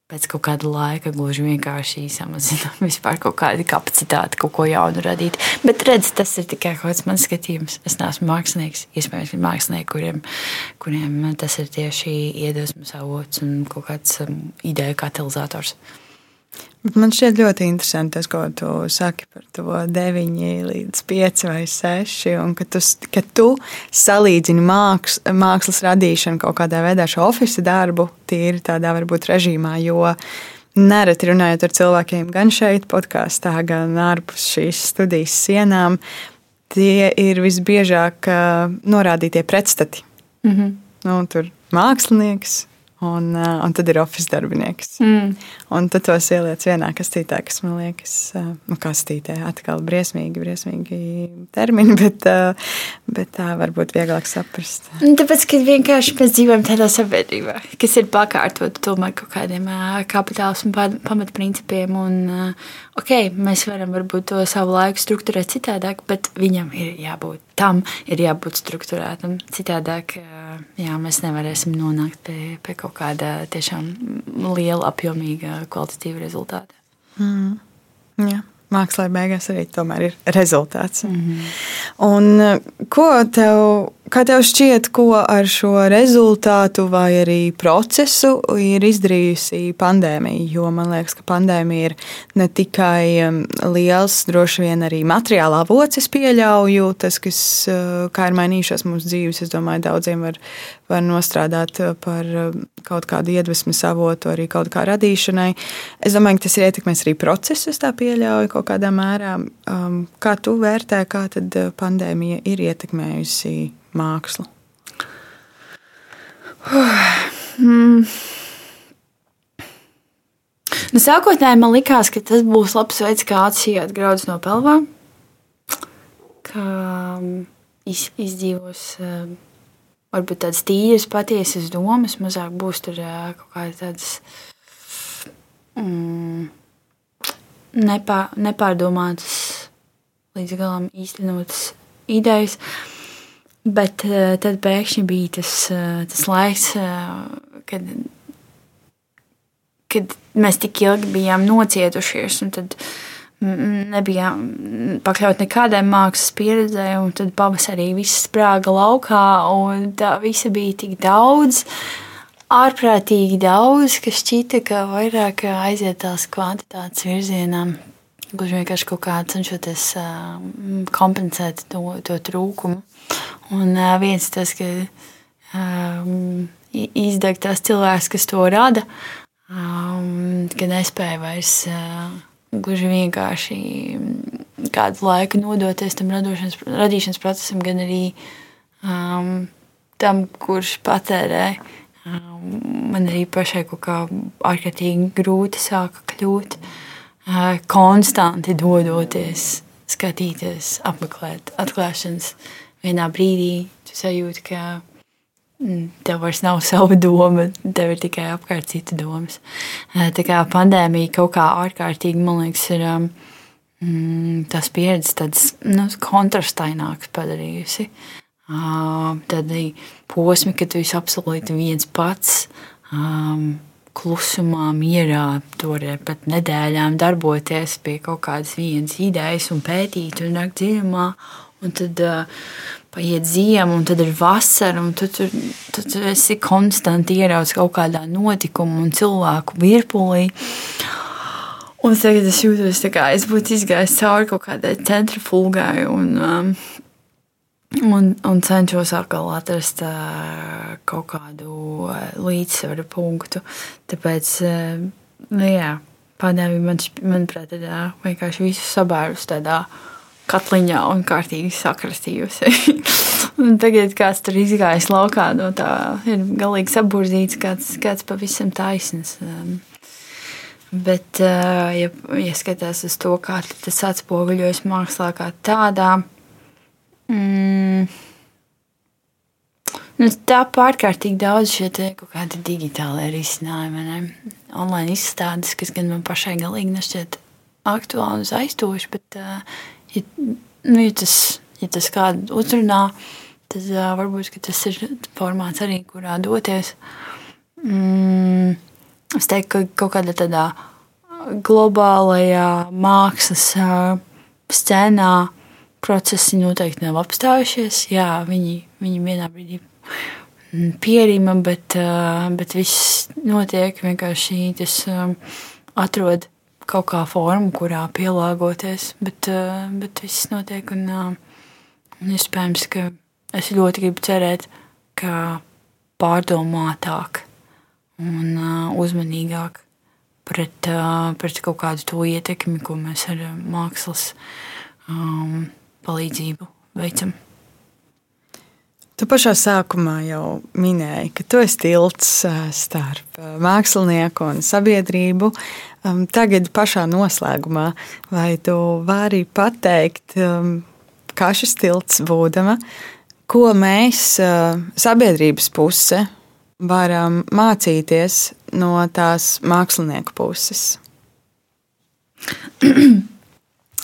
pēc kaut kāda laika gluži vienkārši samazina vispār kaut kādu kapacitāti, kaut ko jaunu radīt. Bet redz, tas ir tikai kaut kāds mans skatījums. Es neesmu mākslinieks. Iespējams, ka mākslinieki, kuriem, kuriem tas ir tieši iedvesmas avots un kaut kāds um, ideja katalizators. Man šķiet ļoti interesanti tas, ko tu saki par to 9 līdz 5 vai 6. Un ka tu, ka tu salīdzini māks, mākslas radīšanu kaut kādā veidā šo oficiālu darbu, tīri tādā varbūt režīmā. Jo nereti runājot ar cilvēkiem gan šeit, podkāstā, gan ārpus šīs studijas sienām, tie ir visbiežāk norādītie pretstati. Mm -hmm. nu, tur mākslinieks Un, uh, un tad ir oficiāls darbinieks. Mm. Un tad tos ieliec vienā kastītē, kas man liekas, uh, nu, kastītē atkal briesmīgi, briesmīgi termini, bet, uh, bet tā varbūt vieglāk saprast. Tāpēc, ka vienkārši mēs dzīvojam tādā sabiedrībā, kas ir pakārtot tomēr kaut kādiem kapitāls un pamatprincipiem. Un, ok, mēs varam varbūt to savu laiku strukturēt citādāk, bet viņam ir jābūt tam, ir jābūt strukturētam. Citādāk jā, mēs nevarēsim nonākt pie, pie kaut kāda tiešām liela, apjomīga, kvalitatīva rezultāta. Mm. Jā mākslā beigās arī tomēr ir rezultāts. Mm -hmm. Un, ko tev, kā tev šķiet, ko ar šo rezultātu vai arī procesu ir izdarījusi pandēmija? Jo man liekas, ka pandēmija ir ne tikai um, liels, droši vien arī materiālā avots, es pieļauju, tas, kas, uh, kā ir mainījušās mūsu dzīves, es domāju, daudziem var, var nostrādāt uh, par um, kaut kādu iedvesmas avotu, arī kaut kā radīšanai. Es domāju, ka tas ir ietekmēs arī procesu, es tā pieļauju kaut kādā mērā. Um, kā tu vērtē, kā tad uh, pandēmija ir ietekmējusi mākslu? mm. Nu, sākotnēji man likās, ka tas būs labs veids, kā atsijāt graudus no pelnām. Kā um, iz, izdzīvos varbūt tādas tīras, patiesas domas, mazāk būs tur uh, kaut kādas tādas. Mm, nepā, nepārdomātas, līdz galam īstenotas idejas. Bet uh, tad pēkšņi bija tas, uh, tas laiks, uh, kad, kad mēs tik ilgi bijām nocietušies, tad nebijām pakļauti nekādai mākslas pieredzē, un tad pavasarī viss sprāga laukā, un tā visa bija tik daudz. Ārprātīgi daudz, kas šķita, ka vairāk aiziet tās kvantitātes virzienā. Gluži vienkārši kaut kā cenšoties uh, kompensēt to, to trūkumu. Un uh, viens tas, ka um, izdeg tās cilvēks, kas to rada, um, ka nespēja vairs uh, gluži vienkārši kādu laiku nodoties tam radīšanas procesam, gan arī um, tam, kurš patērē man arī pašai kaut kā ārkārtīgi grūti sāka kļūt. Konstanti dodoties, skatīties, apmeklēt atklāšanas. Vienā brīdī tu sajūti, ka mm, tev vairs nav sava doma, tev ir tikai apkārt citu domas. Tā kā pandēmija kaut kā ārkārtīgi, man liekas, ir mm, tās pieredzes tādas nu, kontrastainākas padarījusi. Tad arī posmi, kad tu esi absolūti viens pats, um, klusumā, mierā, tur pat nedēļām darboties pie kaut kādas vienas idejas un pētīt un nākt dziļumā. Un tad uh, paiet ziema, un tad ir vasara, un tu tur, tu, tu esi konstanti ieraudzis kaut kādā notikuma un cilvēku virpulī. Un tagad es jūtos, kā es būtu izgājis cauri kaut kādai centrifūgai. Un, um, Un, un cenšos atkal atrast uh, kaut kādu līdzsvaru punktu. Tāpēc, uh, nu, jā, pandēmija man, manuprāt, ir uh, vienkārši visu sabērus tādā katliņā un kārtīgi sakrastījusi. Tagad kāds tur izgājis laukā, no tā ir galīgi saburzīts, kāds, kāds pavisam taisns. Um, bet, uh, ja, ja skatās uz to, kā tas atspoguļojas mākslā kā tādā, mm, nu, tā pārkārtīgi daudz šie kaut kādi digitāli risinājumi, ne? online izstādes, kas gan man pašai galīgi nešķiet aktuāli un aizstoši, bet, uh, ja, nu, ja tas ja tas kādu uzrunā, tad uh, varbūt tas ir formāts arī, kurā doties. Mm, es teiktu, ka kaut kādā tādā globālajā mākslas uh, scēnā procesi noteikti nav apstājušies. Jā, viņi, viņi vienā brīdī pierima, bet, uh, bet viss notiek vienkārši tas um, atrod kaut kā formu, kurā pielāgoties, bet, uh, bet viss notiek un uh, Un iespējams, ka es ļoti gribu cerēt, ka pārdomātāk un uh, uzmanīgāk pret, pret kaut kādu to ietekmi, ko mēs ar mākslas um, palīdzību veicam. Tu pašā sākumā jau minēji, ka tu esi tilts starp mākslinieku un sabiedrību. Tagad, pašā noslēgumā, vai tu vari pateikt, kā šis tilts būdama, ko mēs, sabiedrības puse, varam mācīties no tās mākslinieku puses.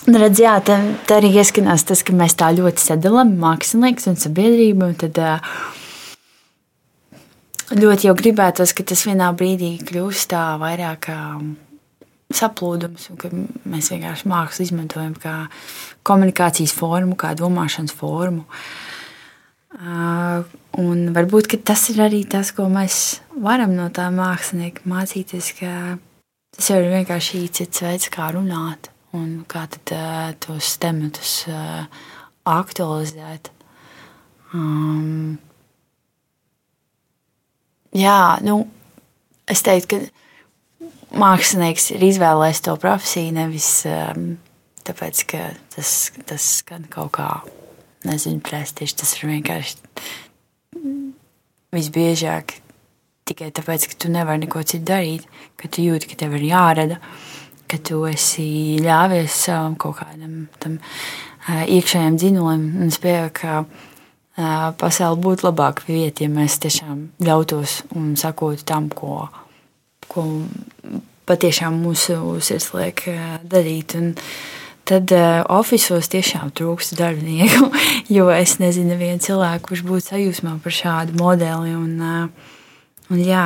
Redz, jā, tā, tā arī ieskanās tas, ka mēs tā ļoti sadalām mākslinieks un sabiedrību. Un tad, ļoti jau gribētos, ka tas vienā brīdī kļūst tā vairāk saplūdums, un ka mēs vienkārši mākslu izmantojam kā komunikācijas formu, kā domāšanas formu. Un varbūt tas ir arī tas, ko mēs varam no tā mākslinieka mācīties, ka tas jau ir vienkārši cits veids, kā runāt un kā tad, uh, tos tematus uh, aktualizēt. Um, jā, nu, es teiktu, ka mākslinieks ir izvēlējies to profesiju nevis um, tāpēc, ka tas, tas skan kaut kā, nezinu, prestiži. Tas ir vienkārši visbiežāk tikai tāpēc, ka tu nevari neko citu darīt, ka tu jūti, ka tev ir jārada, ka tu esi ļāvies savam kaut kādam tam uh, iekšējam dzinulim. Un es pieņemu, ka uh, pasaule būtu labāka vieta, ja mēs tiešām ļautos un sakotu tam, ko ko patiešām mūsu sirds liek eh, darīt. Un tad uh, oficiālos tiešām trūkst darbinieku, jo es nezinu, nevienu cilvēku, kurš būtu sajūsmā par šādu modeli. Un, uh, un jā,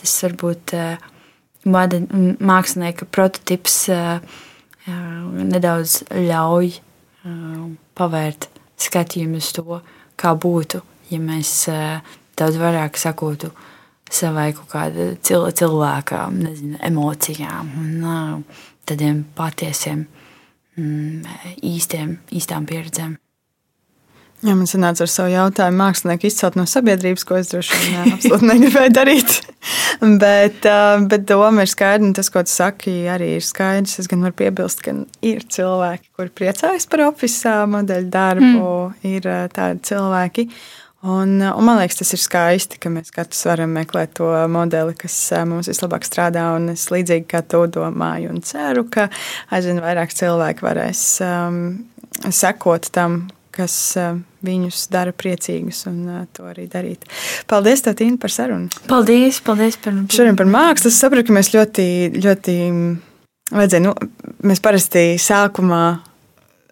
tas varbūt uh, mākslinieka prototyps uh, uh, nedaudz ļauj uh, pavērt skatījumu uz to, kā būtu, ja mēs daudz vairāk sakotu savai kaut kāda cilvēka nezinu, emocijām un tādiem patiesiem, mm, īstiem, īstām pieredzēm. Jā, man sanāca ar savu jautājumu, mākslinieku izcelt no sabiedrības, ko es droši vien absolūti negribēju darīt. bet, bet doma ir skaidra, un tas, ko tu saki, arī ir skaidrs. Es gan varu piebilst, ka ir cilvēki, kuri priecājas par oficiālu modeļu darbu, mm. ir tādi cilvēki. Un, un man liekas, tas ir skaisti, ka mēs katrs varam meklēt to modeli, kas mums vislabāk strādā. Un es līdzīgi kā tu domāju, un ceru, ka aizvien vairāk cilvēku varēs um, sekot tam, kas uh, viņus dara priecīgus un uh, to arī darīt. Paldies, Tīna, par sarunu. Paldies, paldies par, Šodien par mākslu. Es saprotu, ka mēs ļoti, ļoti vajadzēja, nu, mēs parasti sākumā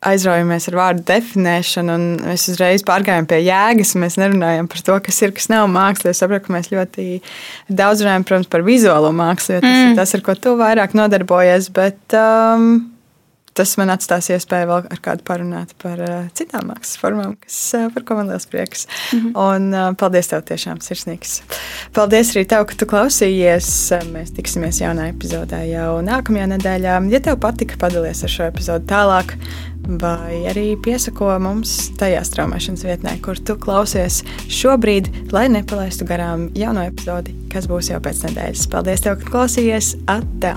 aizraujamies ar vārdu definēšanu, un mēs uzreiz pārgājām pie jēgas. Mēs nerunājam par to, kas ir, kas nav māksla. Es saprotu, ka mēs ļoti daudz runājam protams, par vizuālo mākslu, jo tas mm. ir tas, ar ko tu vairāk nodarbojies. Bet, um, tas man atstās iespēju vēl ar kādu parunāt par uh, citām mākslas formām, kas, uh, par ko man liels prieks. Mm -hmm. Un uh, paldies tev tiešām sirsnīgs. Paldies arī tev, ka tu klausījies. Mēs tiksimies jaunā epizodē jau nākamajā nedēļā. Ja tev patika, padalies ar šo epizodu tālāk vai arī piesako mums tajā straumēšanas vietnē, kur tu klausies šobrīd, lai nepalaistu garām jauno epizodi, kas būs jau pēc nedēļas. Paldies, tev, ka klausījies! Atā!